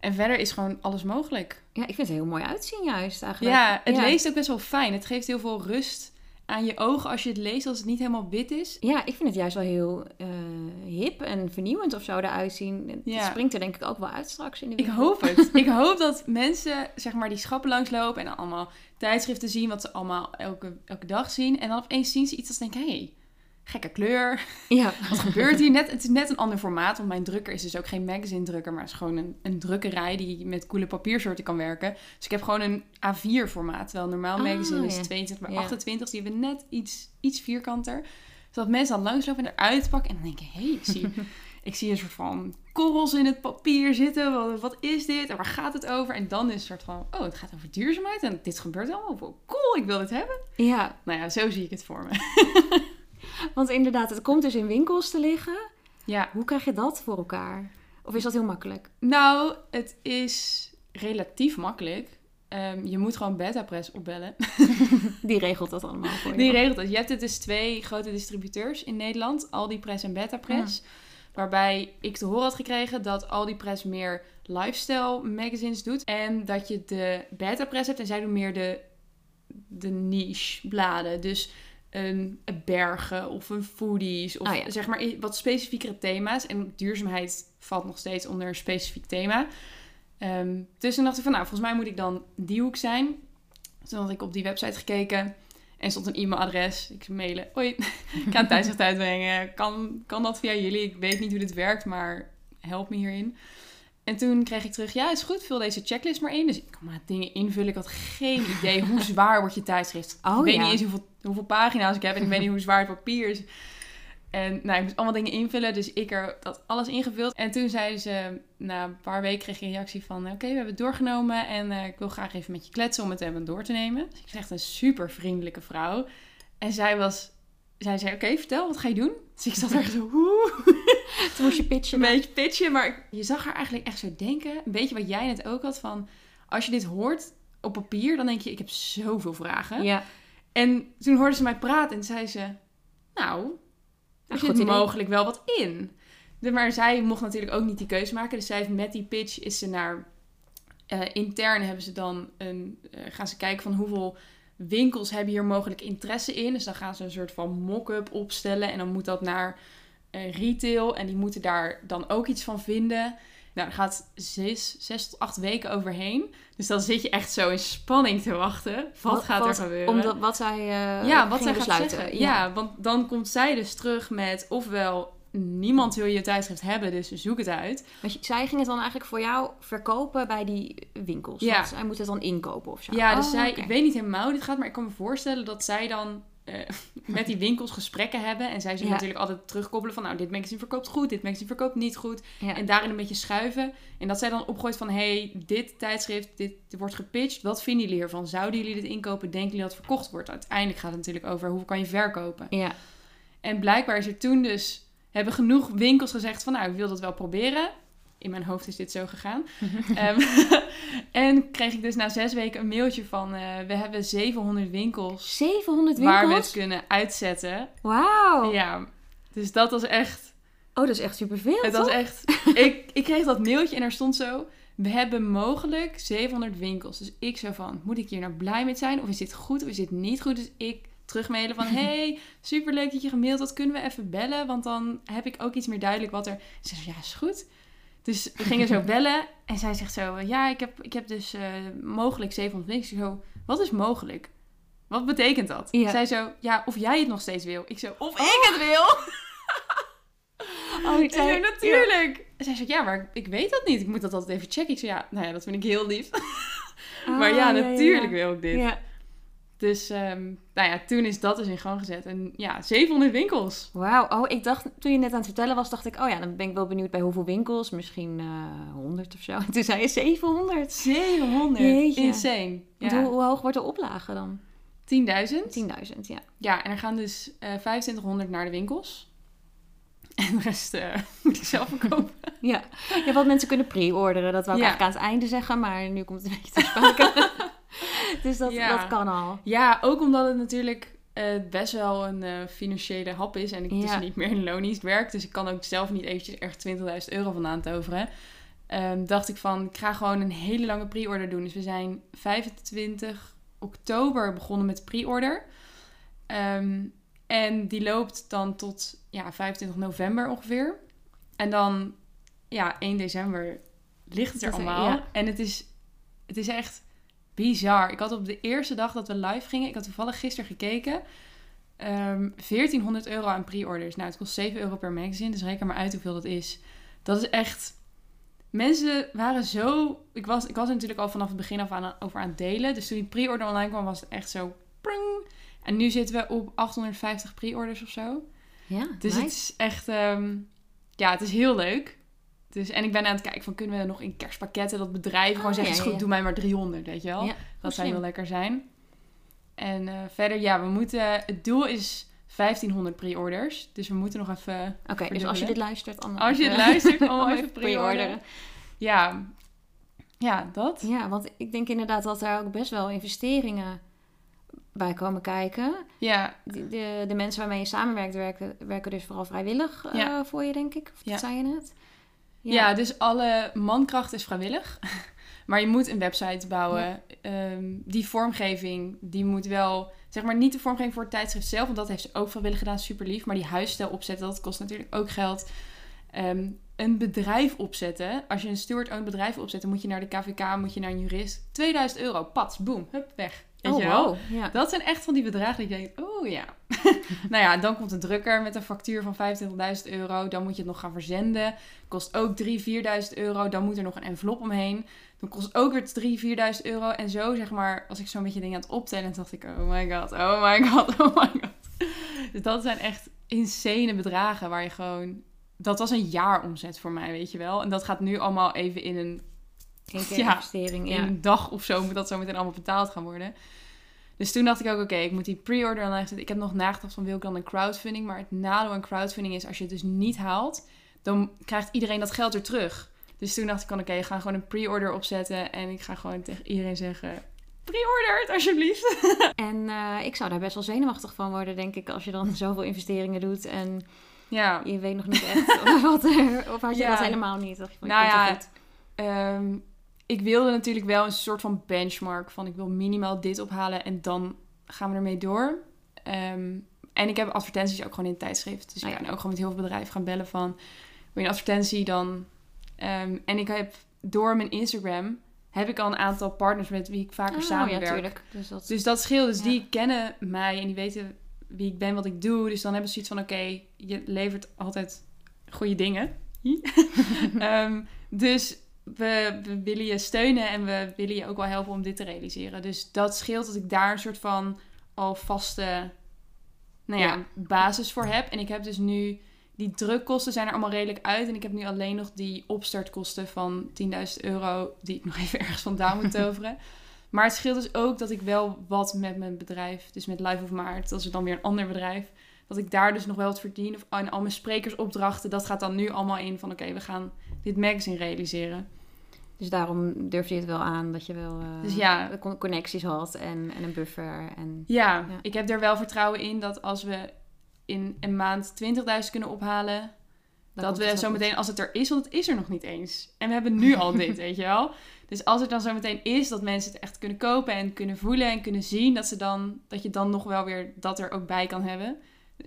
En verder is gewoon alles mogelijk. Ja, ik vind het heel mooi uitzien juist eigenlijk. Ja, het leest ook best wel fijn. Het geeft heel veel rust aan je ogen als je het leest, als het niet helemaal wit is. Ja, ik vind het juist wel heel eh, hip en vernieuwend of zo eruit zien. Het Ja. springt er denk ik ook wel uit straks in de Ik winkel. hoop het. <laughs> ik hoop dat mensen zeg maar die schappen langslopen en dan allemaal tijdschriften zien wat ze allemaal elke, elke dag zien. En dan opeens zien ze iets dat ze denken, hé, hey, gekke kleur. Ja. <laughs> Wat gebeurt hier? Net, het is net een ander formaat, want mijn drukker is dus ook geen magazine drukker, maar het is gewoon een, een drukkerij die met coole papiersoorten kan werken. Dus ik heb gewoon een A4 formaat, terwijl normaal Ah, magazine is ja. 22 bij Ja. 28, die hebben net iets, iets vierkanter. Zodat mensen dan langslopen en eruit pakken en dan denken, hé, hey, ik zie... <laughs> Ik zie een soort van korrels in het papier zitten. Wat, wat is dit? En waar gaat het over? En dan is het een soort van, oh, het gaat over duurzaamheid. En dit gebeurt allemaal. Cool, ik wil dit hebben. ja, Nou ja, zo zie ik het voor me. <laughs> want inderdaad, het komt dus in winkels te liggen. Ja, Hoe krijg je dat voor elkaar? Of is dat heel makkelijk? Nou, het is relatief makkelijk. Ehm, je moet gewoon Betapress opbellen. <laughs> Die regelt dat allemaal voor je. Die regelt het. Je hebt dus twee grote distributeurs in Nederland. Aldi Press en Betapress. Waarbij ik te horen had gekregen dat Aldi Press meer lifestyle magazines doet. En dat je de Betapress hebt en zij doen meer de, de niche bladen. Dus een, bergen of een foodies. Of Oh ja. zeg maar wat specifiekere thema's. En duurzaamheid valt nog steeds onder een specifiek thema. Ehm, dus toen dacht ik van, nou, volgens mij moet ik dan die hoek zijn. Toen had ik op die website gekeken en stond een e-mailadres. Ik zei mailen, hoi, <laughs> ik ga een uitbrengen. Kan, kan dat via jullie? Ik weet niet hoe dit werkt, maar help me hierin. En toen kreeg ik terug, ja, is goed, vul deze checklist maar in. Dus ik kan maar dingen invullen. Ik had geen idee hoe <laughs> zwaar wordt je tijdschrift. Oh, ik weet ja. niet eens hoeveel, hoeveel pagina's ik heb en ik weet niet hoe zwaar het papier is. En nou, ik moest allemaal dingen invullen, dus ik er dat alles ingevuld. En toen zeiden ze, na een paar weken kreeg ik een reactie van... Oké, we hebben het doorgenomen en eh, ik wil graag even met je kletsen om het even door te nemen. Dus ik was echt een super vriendelijke vrouw. En zij was... Zij zei, oké, vertel, wat ga je doen? Dus ik zat <laughs> er zo, oeh, Toen moest je pitchen. een beetje pitchen. Maar je zag haar eigenlijk echt zo denken. Een beetje wat jij net ook had van... Als je dit hoort op papier, dan denk je, ik heb zoveel vragen. Ja. En toen hoorde ze mij praten en zei ze... Nou, er goed zit idee. mogelijk wel wat in. Maar zij mocht natuurlijk ook niet die keuze maken. Dus zij heeft met die pitch is ze naar... eh, intern hebben ze dan een... eh, gaan ze kijken van hoeveel winkels hebben hier mogelijk interesse in. Dus dan gaan ze een soort van mock-up opstellen. En dan moet dat naar eh, retail. En die moeten daar dan ook iets van vinden. Nou, daar gaat zes, zes tot acht weken overheen. Dus dan zit je echt zo in spanning te wachten. Wat, gaat er gebeuren? Omdat wat zij eh ja, wat zij gaat besluiten. zeggen. Ja. want dan komt zij dus terug met ofwel niemand wil je tijdschrift hebben, dus zoek het uit. Want je- zij ging het dan eigenlijk voor jou verkopen bij die winkels. Ja. Want zij moet het dan inkopen of zo. Ja, dus Oh, zij, ik weet niet helemaal hoe dit gaat, maar ik kan me voorstellen dat zij dan eh, <laughs> met die winkels gesprekken hebben. En zij zullen Ja. natuurlijk altijd terugkoppelen van, nou, dit magazine verkoopt goed, dit magazine verkoopt niet goed. Ja. En daarin een beetje schuiven. En dat zij dan opgooit van, hey, dit tijdschrift, dit, dit wordt gepitcht. Wat vinden jullie hiervan? Zouden jullie dit inkopen? Denken jullie dat het verkocht wordt? Uiteindelijk gaat het natuurlijk over, hoe kan je verkopen? Ja. En blijkbaar is er toen dus... Hebben genoeg winkels gezegd van... Nou, ik wil dat wel proberen. In mijn hoofd is dit zo gegaan. <laughs> Ehm, <laughs> en kreeg ik dus na zes weken een mailtje van... eh, we hebben 700 winkels 700 waar we het winkels? kunnen uitzetten. Wauw. Ja, dus dat was echt... Oh, dat is echt superveel, Het toch? was echt... ik, ik kreeg dat mailtje en er stond zo... We hebben mogelijk 700 winkels. Dus ik zo van, moet ik hier nou blij mee zijn? Of is dit goed of is dit niet goed? Dus ik terugmailen van... <laughs> Hey, superleuk dat je gemaild had. Kunnen we even bellen? Want dan heb ik ook iets meer duidelijk wat er... Ze zei, ja, is goed. Dus we gingen zo <laughs> bellen. En zij zegt zo... Ja, ik heb, ik heb dus eh, mogelijk 700 winkels. Ik zo, wat is mogelijk? Wat betekent dat? Ja. Zij zo, ja, of jij het nog steeds wil. Ik zo, of ik het wil. <laughs> Oh, ik zei, natuurlijk. En zij zei, ja, maar ik weet dat niet. Ik moet dat altijd even checken. Ik zei, ja, nou ja, dat vind ik heel lief. maar ja, Oh, natuurlijk wil ik dit. Dus, ehm, nou ja, toen is dat dus in gang gezet. En ja, 700 winkels. Wauw. Oh, ik dacht, toen je net aan het vertellen was, dacht ik, oh ja, dan ben ik wel benieuwd bij hoeveel winkels. Misschien eh 100 of zo. En <laughs> toen zei je 700. 700. Jeetje. Insane. Ja. hoe, hoe hoog wordt de oplage dan? 10.000. 10.000, ja. Ja, en er gaan dus eh 2500 naar de winkels. <laughs> En de rest eh, <laughs> moet ik zelf verkopen. Ja. ja, wat mensen kunnen pre-orderen. Dat wou ik Ja. eigenlijk aan het einde zeggen, maar nu komt het een beetje te sprake. <laughs> dus dat, Ja. dat kan al. Ja, ook omdat het natuurlijk eh, best wel een eh, financiële hap is. En ik dus Ja. niet meer in loondienst werk. Dus ik kan ook zelf niet eventjes echt 20.000 euro vandaan toveren. Ehm, dacht ik van, ik ga gewoon een hele lange pre-order doen. Dus we zijn 25 oktober begonnen met de pre-order. Ehm, en die loopt dan tot ja, 25 november ongeveer. En dan, ja, 1 december ligt het er allemaal. ja. En het is, het is echt bizar. Ik had op de eerste dag dat we live gingen, ik had toevallig gisteren gekeken, ehm 1400 euro aan pre-orders. Nou, het kost 7 euro per magazine, dus reken maar uit hoeveel dat is. Dat is echt... Mensen waren zo... Ik was, ik was er natuurlijk al vanaf het begin af aan over aan het delen. Dus toen die pre-order online kwam, was het echt zo... En nu zitten we op 850 pre-orders of zo. Ja, Dus nice. het is echt... ehm, ja, het is heel leuk. Dus, en ik ben aan het kijken van... Kunnen we nog in kerstpakketten dat bedrijven gewoon Oh, zeggen... ja, is goed, doe mij maar 300, weet je wel? Dat hoe zou heel lekker zijn. En eh, verder, ja, we moeten... Het doel is 1500 pre-orders. Dus we moeten nog even... Oké, dus als je dit luistert... allemaal Als je het even- luistert, <laughs> allemaal even pre-orderen. Ja. Ja, dat. Ja, want ik denk inderdaad dat daar ook best wel investeringen bij komen kijken. Ja, De, de, de mensen waarmee je samenwerkt werken, werken dus vooral vrijwillig eh, voor je, denk ik. Of Ja. dat zei je net? Ja. dus alle mankracht is vrijwillig. <laughs> Maar je moet een website bouwen. Ehm, die vormgeving, die moet wel... Zeg maar niet de vormgeving voor het tijdschrift zelf. Want dat heeft ze ook vrijwillig gedaan, super lief. Maar die huisstijl opzetten, dat kost natuurlijk ook geld. Ehm, een bedrijf opzetten. Als je een steward-owned bedrijf opzet... dan moet je naar de KVK, moet je naar een jurist. 2000 euro, pats, boom, hup, weg. Weet Oh, je wel? wow. Ja. Dat zijn echt van die bedragen die je denkt, oh ja. <laughs> nou ja, dan komt een drukker met een factuur van 25.000 euro. Dan moet je het nog gaan verzenden. Kost ook 3.000, 4.000 euro. Dan moet er nog een envelop omheen. Dan kost ook weer 3.000, 4.000 euro. En zo, zeg maar, als ik zo'n beetje dingen aan het optellen, dacht ik, oh my god, oh my god, <laughs> oh my god. Dus dat zijn echt insane bedragen waar je gewoon... Dat was een jaar omzet voor mij, weet je wel. En dat gaat nu allemaal even in een Ja, investering, in ja. een dag of zo moet dat zo meteen allemaal betaald gaan worden. Dus toen dacht ik ook, oké, ik moet die pre-order online zetten. Ik heb nog nagedacht van wil ik dan een crowdfunding. Maar het nadeel aan crowdfunding is als je het dus niet haalt, dan krijgt iedereen dat geld weer terug. Dus toen dacht ik van oké, ik ga gewoon een pre-order opzetten. En ik ga gewoon tegen iedereen zeggen, pre-order het alsjeblieft. <laughs> En eh, ik zou daar best wel zenuwachtig van worden, denk ik, als je dan <laughs> zoveel investeringen doet en Ja, je weet nog niet echt <laughs> wat er... Of had je Ja. dat helemaal niet? Dacht je van, Nou ja, goed. Ik wilde natuurlijk wel een soort van benchmark van ik wil minimaal dit ophalen en dan gaan we ermee door. Ehm, en ik heb advertenties ook gewoon in het tijdschrift. Dus ik Ah, ja. kan ook gewoon met heel veel bedrijven gaan bellen van wil je een advertentie dan. Ehm, en ik heb door mijn Instagram heb ik al een aantal partners met wie ik vaker Oh, samenwerk. Dus dat... Dus dat scheelt. Dus Ja. die kennen mij en die weten wie ik ben, wat ik doe. Dus dan hebben ze zoiets van, oké, je levert altijd goede dingen. <laughs> Ehm, dus we, we willen je steunen en we willen je ook wel helpen om dit te realiseren. Dus dat scheelt dat ik daar een soort van al vaste nou ja, Ja. basis voor heb. En ik heb dus nu... Die drukkosten zijn er allemaal redelijk uit. En ik heb nu alleen nog die opstartkosten van 10.000 euro... die ik nog even ergens vandaan moet <laughs> toveren. Maar het scheelt dus ook dat ik wel wat met mijn bedrijf... dus met Life of Maart, dat is dan weer een ander bedrijf... dat ik daar dus nog wel wat verdien. Of en al mijn sprekersopdrachten, dat gaat dan nu allemaal in van... oké, we gaan dit magazine realiseren. Dus daarom durfde je het wel aan dat je wel eh, Dus ja. connecties had en, en een buffer. En... Ja, Ja. ik heb er wel vertrouwen in dat als we in een maand 20.000 kunnen ophalen... dan dat we zo meteen, als het er is, want het is er nog niet eens. En we hebben nu al <laughs> dit, weet je wel. Dus als het dan zo meteen is, dat mensen het echt kunnen kopen en kunnen voelen en kunnen zien, dat, ze dan, dat je dan nog wel weer dat er ook bij kan hebben.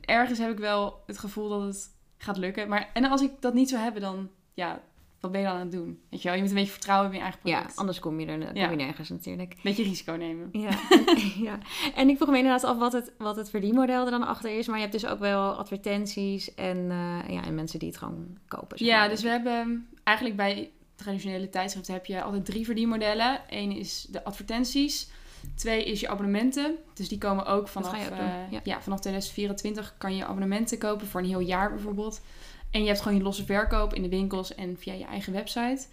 Ergens heb ik wel het gevoel dat het gaat lukken. Maar, en als ik dat niet zou hebben, dan, ja, wat ben je dan aan het doen? Weet je wel, je moet een beetje vertrouwen in je eigen. Ja, product. anders kom je er kom Ja. je nergens natuurlijk. Een beetje risico nemen. Ja. <laughs> ja. En ik vroeg me inderdaad af wat het, wat het verdienmodel er dan achter is. Maar je hebt dus ook wel advertenties en, eh, ja, en mensen die het gewoon kopen. zeg Ja, dus we hebben eigenlijk bij traditionele tijdschriften heb je altijd drie verdienmodellen. Eén is de advertenties. Twee is je abonnementen. Dus die komen ook vanaf, ook eh, ja. ja. vanaf 2024 kan je abonnementen kopen voor een heel jaar bijvoorbeeld. En je hebt gewoon je losse verkoop in de winkels en via je eigen website.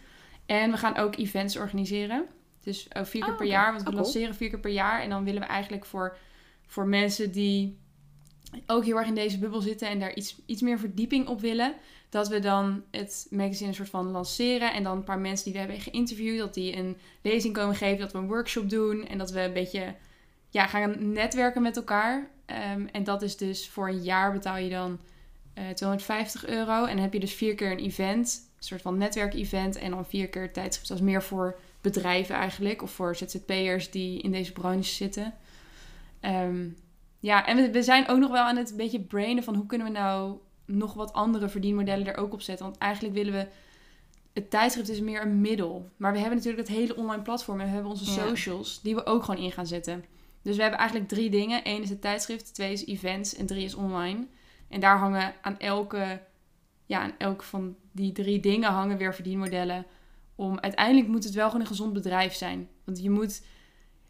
En we gaan ook events organiseren. Dus vier keer Oh, per jaar. Want we Oh, cool. lanceren vier keer per jaar. En dan willen we eigenlijk voor, voor mensen die ook heel erg in deze bubbel zitten en daar iets, iets meer verdieping op willen. Dat we dan het magazine een soort van lanceren. En dan een paar mensen die we hebben geïnterviewd. Dat die een lezing komen geven. Dat we een workshop doen. En dat we een beetje ja, gaan netwerken met elkaar. Ehm, en dat is dus voor een jaar betaal je dan eh 250 euro. En dan heb je dus vier keer een event. Een soort van netwerkevent. En dan vier keer tijdschrift. Dat is meer voor bedrijven eigenlijk. Of voor ZZP'ers die in deze branche zitten. Ehm, ja, en we, we zijn ook nog wel aan het een beetje brainen van hoe kunnen we nou nog wat andere verdienmodellen er ook op zetten. Want eigenlijk willen we. Het tijdschrift is meer een middel. Maar we hebben natuurlijk het hele online platform en we hebben onze Ja. socials die we ook gewoon in gaan zetten. Dus we hebben eigenlijk drie dingen. Eén is het tijdschrift, twee is events en drie is online. En daar hangen aan elke, ja, aan elk van die drie dingen hangen weer verdienmodellen. Om uiteindelijk moet het wel gewoon een gezond bedrijf zijn. Want je moet.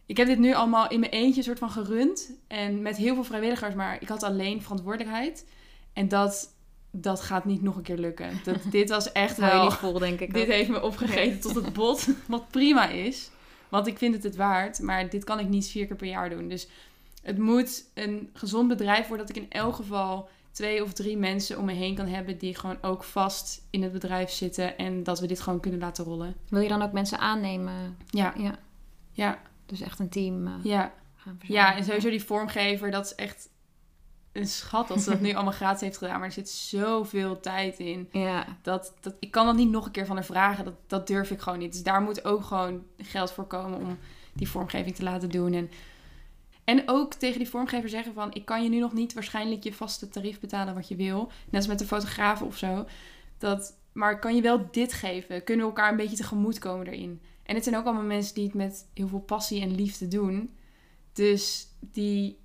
Ik heb dit nu allemaal in mijn eentje soort van gerund. En met heel veel vrijwilligers, maar ik had alleen verantwoordelijkheid. En dat, dat gaat niet nog een keer lukken. Dat, <laughs> dit was echt wel... vol, denk ik. <laughs> Dit ook. heeft me opgegeten tot het bot. <laughs> Wat prima is. Want ik vind het het waard. Maar dit kan ik niet vier keer per jaar doen. Dus het moet een gezond bedrijf worden dat ik in elk geval twee of drie mensen om me heen kan hebben die gewoon ook vast in het bedrijf zitten en dat we dit gewoon kunnen laten rollen. Wil je dan ook mensen aannemen? Ja, Ja, ja, dus echt een team eh, ja. gaan Ja, en sowieso die vormgever, dat is echt een schat dat ze dat nu <laughs> allemaal gratis heeft gedaan. Maar er zit zoveel tijd in. Ja, Dat, dat, ik kan dat niet nog een keer van haar vragen. Dat, dat durf ik gewoon niet. Dus daar moet ook gewoon geld voor komen om die vormgeving te laten doen. En, en ook tegen die vormgever zeggen van... ik kan je nu nog niet waarschijnlijk je vaste tarief betalen wat je wil. Net als met de fotograaf of zo. Dat, maar kan je wel dit geven. Kunnen we elkaar een beetje tegemoet komen erin. En het zijn ook allemaal mensen die het met heel veel passie en liefde doen. Dus die,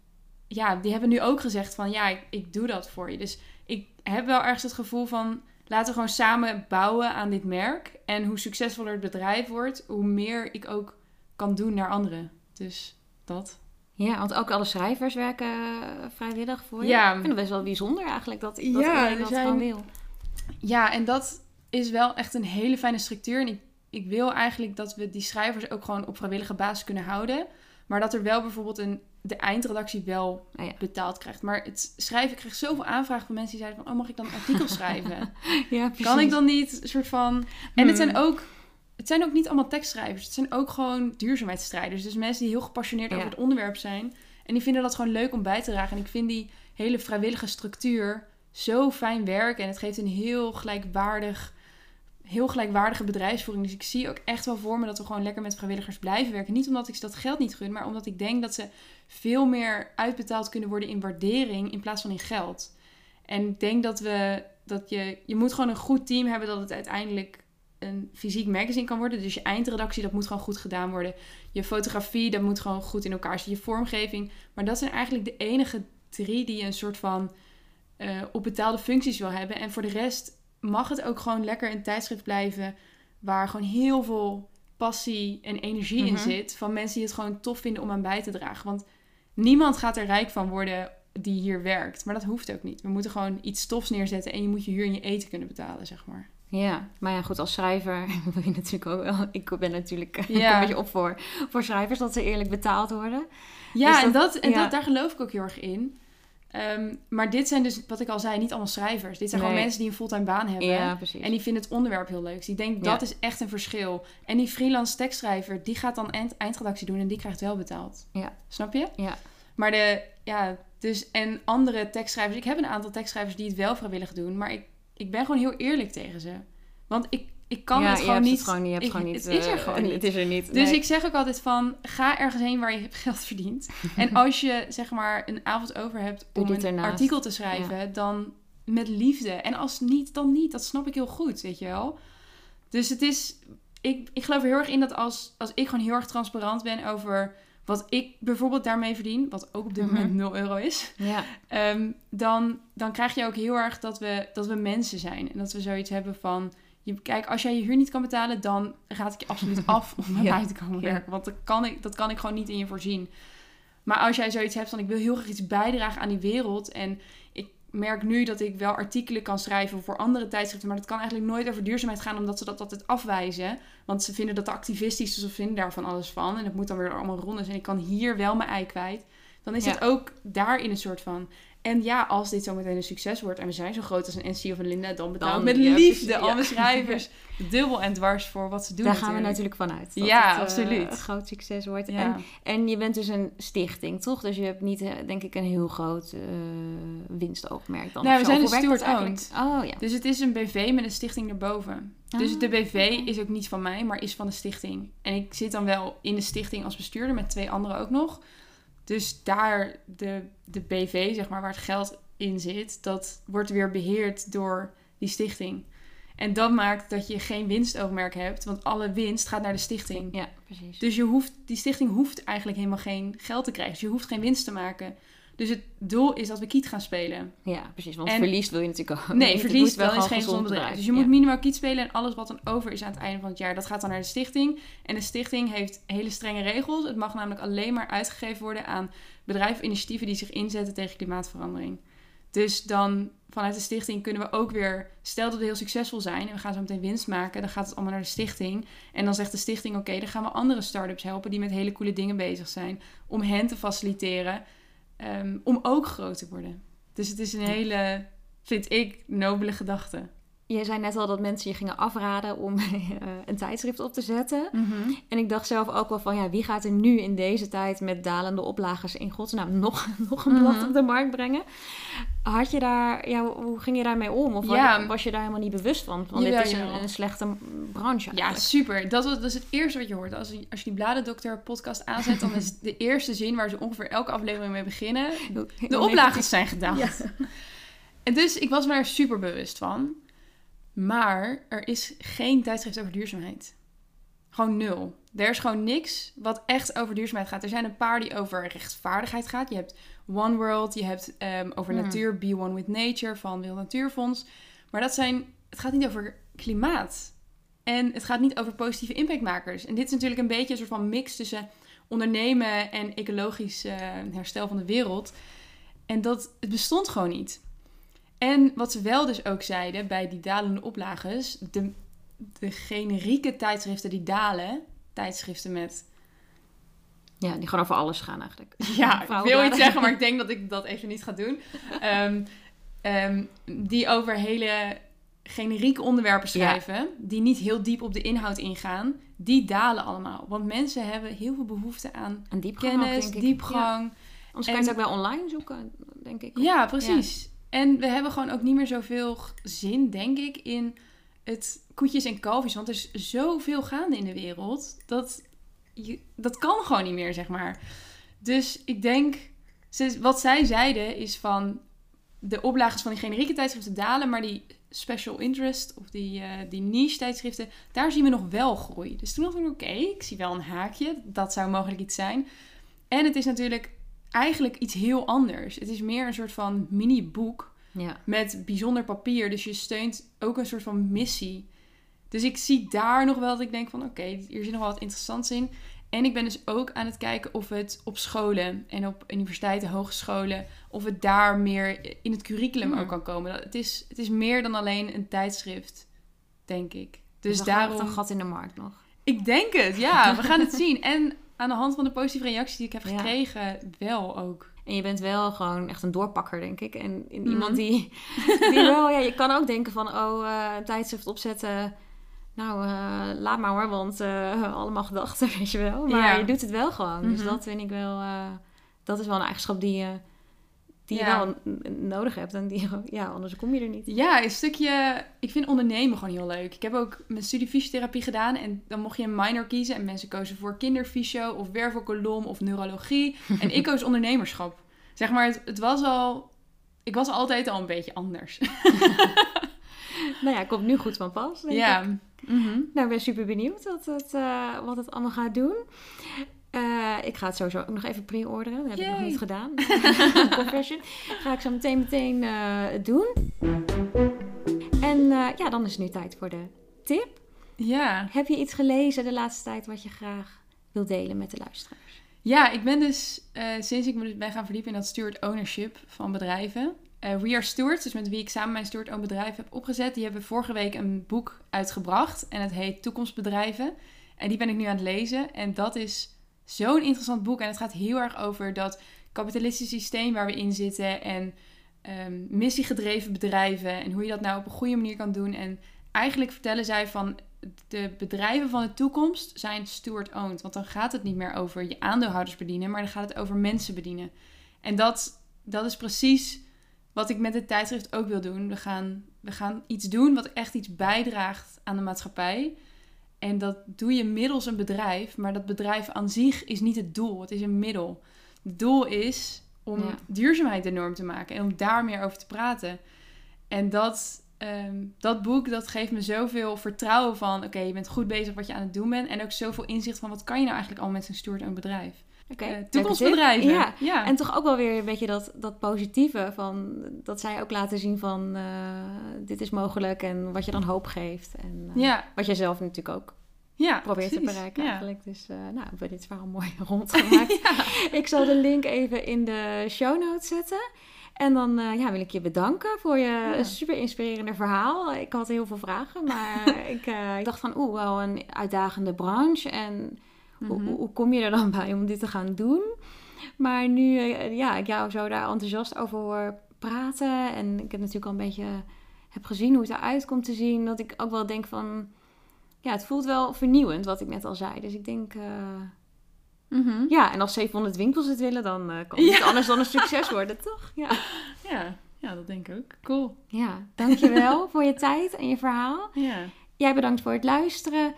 ja, die hebben nu ook gezegd van... ja, ik, ik doe dat voor je. Dus ik heb wel ergens het gevoel van... laten we gewoon samen bouwen aan dit merk. En hoe succesvoller het bedrijf wordt... hoe meer ik ook kan doen naar anderen. Dus dat. Ja, want ook alle schrijvers werken eh, vrijwillig voor je. Ja. Ik vind het best wel bijzonder eigenlijk dat, dat Ja, iedereen dat zijn- gewoon wil. Ja, en dat is wel echt een hele fijne structuur. En ik, ik wil eigenlijk dat we die schrijvers ook gewoon op vrijwillige basis kunnen houden. Maar dat er wel bijvoorbeeld een, de eindredactie wel Ah ja. betaald krijgt. Maar het schrijven, ik kreeg zoveel aanvragen van mensen die zeiden van... oh, mag ik dan een artikel <laughs> schrijven? Ja, kan ik dan niet een soort van... En het zijn ook... Het zijn ook niet allemaal tekstschrijvers. Het zijn ook gewoon duurzaamheidsstrijders. Dus mensen die heel gepassioneerd Ja. over het onderwerp zijn. En die vinden dat gewoon leuk om bij te dragen. En ik vind die hele vrijwillige structuur zo fijn werken. En het geeft een heel gelijkwaardig, heel gelijkwaardige bedrijfsvoering. Dus ik zie ook echt wel voor me dat we gewoon lekker met vrijwilligers blijven werken. Niet omdat ik ze dat geld niet gun, maar omdat ik denk dat ze veel meer uitbetaald kunnen worden in waardering in plaats van in geld. En ik denk dat we dat je, je moet gewoon een goed team hebben dat het uiteindelijk een fysiek magazine kan worden. Dus je eindredactie, dat moet gewoon goed gedaan worden. Je fotografie, dat moet gewoon goed in elkaar zitten. Je vormgeving. Maar dat zijn eigenlijk de enige drie die je een soort van eh, op betaalde functies wil hebben. En voor de rest mag het ook gewoon lekker een tijdschrift blijven waar gewoon heel veel passie en energie in Mhm. zit. Van mensen die het gewoon tof vinden om aan bij te dragen. Want niemand gaat er rijk van worden die hier werkt. Maar dat hoeft ook niet. We moeten gewoon iets tofs neerzetten en je moet je huur en je eten kunnen betalen, zeg maar. Ja, maar ja, goed, als schrijver <laughs> wil je natuurlijk ook wel... Ik ben natuurlijk <laughs> Ja. een beetje op voor, voor schrijvers, dat ze eerlijk betaald worden. Ja, Dus en, dat- en ja. dat, daar geloof ik ook heel erg in. Ehm, maar dit zijn dus, wat ik al zei, niet allemaal schrijvers. Dit zijn Nee. gewoon mensen die een fulltime baan hebben. Ja, precies. En die vinden het onderwerp heel leuk. Dus ik denk, dat is echt een verschil. En die freelance tekstschrijver, die gaat dan eind, eindredactie doen en die krijgt wel betaald. Ja. Snap je? Ja. Maar de, ja, dus, en andere tekstschrijvers, ik heb een aantal tekstschrijvers die het wel vrijwillig doen, maar ik, ik ben gewoon heel eerlijk tegen ze. Want ik, ik kan ja, het gewoon niet. Het, gewoon, niet- je hebt ik- gewoon niet het is er eh, gewoon niet. Het is er niet. Dus nee. ik zeg ook altijd van, ga ergens heen waar je <laughs> geld verdient. En <laughs> als je zeg maar een avond over hebt om een ernaast. artikel te schrijven, dan met liefde. En als niet, dan niet. Dat snap ik heel goed, weet je wel. Dus het is, ik, ik geloof er heel erg in dat als, als ik gewoon heel erg transparant ben over wat ik bijvoorbeeld daarmee verdien, wat ook op dit Mhm. moment 0 euro is, Ja, Ehm, dan, dan krijg je ook heel erg dat we, dat we mensen zijn. En dat we zoiets hebben van... Je, kijk, als jij je huur niet kan betalen, dan raad ik je absoluut <laughs> af om bij Ja. mij te komen Ja. werken. Want dat kan, ik, dat kan ik gewoon niet in je voorzien. Maar als jij zoiets hebt van... Ik wil heel graag iets bijdragen aan die wereld. En ik merk nu dat ik wel artikelen kan schrijven voor andere tijdschriften. Maar dat kan eigenlijk nooit over duurzaamheid gaan, omdat ze dat altijd afwijzen. Want ze vinden dat te activistisch, dus ze vinden daar van alles van. En het moet dan weer allemaal rondes. En ik kan hier wel mijn ei kwijt. Dan is Ja. het ook daarin een soort van... En ja, als dit zo meteen een succes wordt en we zijn zo groot als een NC of een Linda, dan ik Dan- met ja, liefde precies, al ja. mijn schrijvers <laughs> dubbel en dwars voor wat ze doen. daar gaan we natuurlijk vanuit. Ja, het, eh, absoluut. een groot succes wordt. Ja. En, en je bent dus een stichting, toch? Dus je hebt niet, eh, denk ik, een heel groot eh, winstoogmerk dan. Nee, of we zijn een dat steward-owned. eigenlijk? Oh ja. Dus het is een BV met een stichting erboven. Dus Ah, de BV oké. is ook niet van mij, maar is van de stichting. En ik zit dan wel in de stichting als bestuurder met twee anderen ook nog. Dus daar de, de BV, zeg maar, waar het geld in zit, dat wordt weer beheerd door die stichting. En dat maakt dat je geen winstoogmerk hebt, want alle winst gaat naar de stichting. Ja, precies. Dus je hoeft, die stichting hoeft eigenlijk helemaal geen geld te krijgen. Dus je hoeft geen winst te maken. Dus het doel is dat we kiet gaan spelen. Ja, precies. Want En- verlies wil je natuurlijk ook Nee, niet. Het verlies moet wel is geen gezond bedrijf. Dus je Ja. moet minimaal kiet spelen en alles wat dan over is aan het einde van het jaar, dat gaat dan naar de stichting. En de stichting heeft hele strenge regels. Het mag namelijk alleen maar uitgegeven worden aan bedrijven of initiatieven die zich inzetten tegen klimaatverandering. Dus dan vanuit de stichting kunnen we ook weer, stel dat we heel succesvol zijn en we gaan zo meteen winst maken, dan gaat het allemaal naar de stichting. En dan zegt de stichting, oké, dan gaan we andere start-ups helpen die met hele coole dingen bezig zijn, om hen te faciliteren, ehm, om ook groot te worden. Dus het is een hele, vind ik, nobele gedachte. Je zei net al dat mensen je gingen afraden om <laughs> eh, een tijdschrift op te zetten. En ik dacht zelf ook wel van, ja, wie gaat er nu in deze tijd met dalende oplagers in godsnaam nog, <laughs> nog een blad Mhm. op de markt brengen? Had je daar, ja, hoe ging je daarmee om? Of Ja. was, je daar helemaal niet bewust van? Jawel, dit is een, een slechte branche Ja, eigenlijk. super. Dat, was, dat is het eerste wat je hoort. Als, je- als je die Bladendokter podcast aanzet, dan is de eerste zin waar ze ongeveer elke aflevering mee beginnen. <laughs> De oplagers zijn gedaald. Ja. En dus ik was me daar super bewust van. Maar er is geen tijdschrift over duurzaamheid. Gewoon nul. Er is gewoon niks wat echt over duurzaamheid gaat. Er zijn een paar die over rechtvaardigheid gaat. Je hebt One World, je hebt ehm, over Hmm. natuur, Be One with Nature van Wereld Natuurfonds. Maar dat zijn, het gaat niet over klimaat. En het gaat niet over positieve impactmakers. En dit is natuurlijk een beetje een soort van mix tussen ondernemen en ecologisch eh, herstel van de wereld. En dat, het bestond gewoon niet. En wat ze wel dus ook zeiden bij die dalende oplages, de, de generieke tijdschriften die dalen, tijdschriften met, Ja, die gewoon over alles gaan eigenlijk. <laughs> ja, ik wil iets zeggen, maar ik <laughs> denk dat ik dat even niet ga doen. Ehm, ehm, die over hele generieke onderwerpen schrijven, die niet heel diep op de inhoud ingaan, die dalen allemaal. Want mensen hebben heel veel behoefte aan diepgang kennis, diepgang. Ja. Anders En- kan je het ook wel online zoeken, denk ik. Ja, precies. En we hebben gewoon ook niet meer zoveel zin, denk ik, in het koetjes en kalfjes. Want er is zoveel gaande in de wereld. Dat, je, dat kan gewoon niet meer, zeg maar. Dus ik denk, wat zij zeiden is van de oplages van die generieke tijdschriften dalen, maar die special interest of die, eh, die niche tijdschriften, daar zien we nog wel groei. Dus toen dacht ik, oké, ik zie wel een haakje. Dat zou mogelijk iets zijn. En het is natuurlijk eigenlijk iets heel anders. Het is meer een soort van mini-boek Ja. met bijzonder papier. Dus je steunt ook een soort van missie. Dus ik zie daar nog wel dat ik denk van oké, hier zit nog wel wat interessants in. En ik ben dus ook aan het kijken of het op scholen en op universiteiten, hogescholen, of het daar meer in het curriculum Hmm. ook kan komen. Het is, het is meer dan alleen een tijdschrift, denk ik. Dus gaat daarom... een gat in de markt nog. Ik denk het, ja. We gaan het <laughs> zien. En aan de hand van de positieve reacties die ik heb Ja. gekregen, wel ook. En je bent wel gewoon echt een doorpakker, denk ik. En Mhm. iemand die, <laughs> die wel... Ja, je kan ook denken van, oh, een tijdschrift opzetten... Nou, eh, laat maar hoor, want eh, allemaal gedachten, <laughs> weet je wel. Maar Ja. je doet het wel gewoon. Dus Mhm. dat vind ik wel... dat is wel een eigenschap die je, die je wel nodig hebt. En die, <laughs> ja, anders kom je er niet. Ja, een stukje... Ik vind ondernemen gewoon heel leuk. Ik heb ook mijn studie fysiotherapie gedaan. En dan mocht je een minor kiezen. En mensen kozen voor kinderfysio of wervelkolom of neurologie. <laughs> En ik koos ondernemerschap. Zeg maar, het, het was al... Ik was altijd al een beetje anders. <laughs> Nou ja, komt nu goed van pas, denk ik. ja. Mhm. Nou, ik ben super benieuwd wat het, eh, wat het allemaal gaat doen. Eh, ik ga het sowieso ook nog even pre-orderen. Dat heb ik nog niet gedaan. <laughs> <laughs> Confession. Ga ik zo meteen meteen eh, doen. En eh, ja, dan is het nu tijd voor de tip. Ja. Heb je iets gelezen de laatste tijd wat je graag wilt delen met de luisteraars? Ja, ik ben dus sinds ik me dus ben gaan verdiepen in dat steward ownership van bedrijven. We Are Stewards, dus met wie ik samen mijn steward own bedrijf heb opgezet. Die hebben vorige week een boek uitgebracht en het heet Toekomstbedrijven. En die ben ik nu aan het lezen. En dat is zo'n interessant boek. En het gaat heel erg over dat kapitalistische systeem waar we in zitten. En ehm, missiegedreven bedrijven. En hoe je dat nou op een goede manier kan doen. En eigenlijk vertellen zij van de bedrijven van de toekomst zijn steward-owned. Want dan gaat het niet meer over je aandeelhouders bedienen, maar dan gaat het over mensen bedienen. En dat, dat is precies wat ik met het tijdschrift ook wil doen. We gaan, we gaan iets doen wat echt iets bijdraagt aan de maatschappij. En dat doe je middels een bedrijf, maar dat bedrijf aan zich is niet het doel. Het is een middel. Het doel is om Ja. duurzaamheid de norm te maken en om daar meer over te praten. En dat, ehm, dat boek dat geeft me zoveel vertrouwen van... oké, je bent goed bezig wat je aan het doen bent... en ook zoveel inzicht van wat kan je nou eigenlijk al met zo'n steward een bedrijf. Oké, Eh, toekomstbedrijven. Ja. ja. En toch ook wel weer een beetje dat, dat positieve van dat zij ook laten zien van eh, dit is mogelijk en wat je dan hoop geeft. En eh, ja, wat je zelf natuurlijk ook ja, probeert te bereiken eigenlijk. Dus nou, hebben we dit verhaal mooi <laughs> <laughs> rondgemaakt. Ik zal de link even in de show notes zetten. En dan ja, wil ik je bedanken voor je Ja. super inspirerende verhaal. Ik had heel veel vragen, maar <laughs> ik, ik dacht van oeh, wel een uitdagende branche. En hoe, Mhm. hoe, hoe kom je er dan <laughs> bij om dit te gaan doen? Maar nu eh, ja, ik jou zo daar enthousiast over hoor praten. En ik heb natuurlijk al een beetje heb gezien hoe het eruit komt te zien. Dat ik ook wel denk van... Ja, het voelt wel vernieuwend, wat ik net al zei. Dus ik denk... eh, Mhm. ja, en als 700 winkels het willen, dan eh, kan het Ja. anders dan een succes worden, <laughs> toch? Ja. Ja, ja, dat denk ik ook. Cool. ja, dankjewel <laughs> voor je tijd en je verhaal. Ja. Jij bedankt voor het luisteren.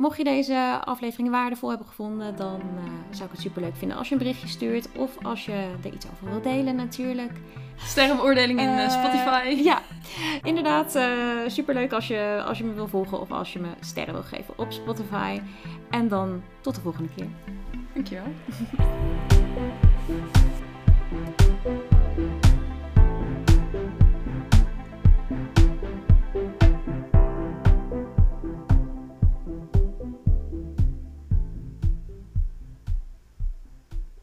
Mocht je deze aflevering waardevol hebben gevonden, dan eh, zou ik het superleuk vinden als je een berichtje stuurt. Of als je er iets over wilt delen natuurlijk. Sterrenbeoordeling in eh, Eh, Spotify. Ja, inderdaad. eh superleuk als je, als je me wil volgen of als je me sterren wil geven op Spotify. En dan tot de volgende keer. Dankjewel. <laughs>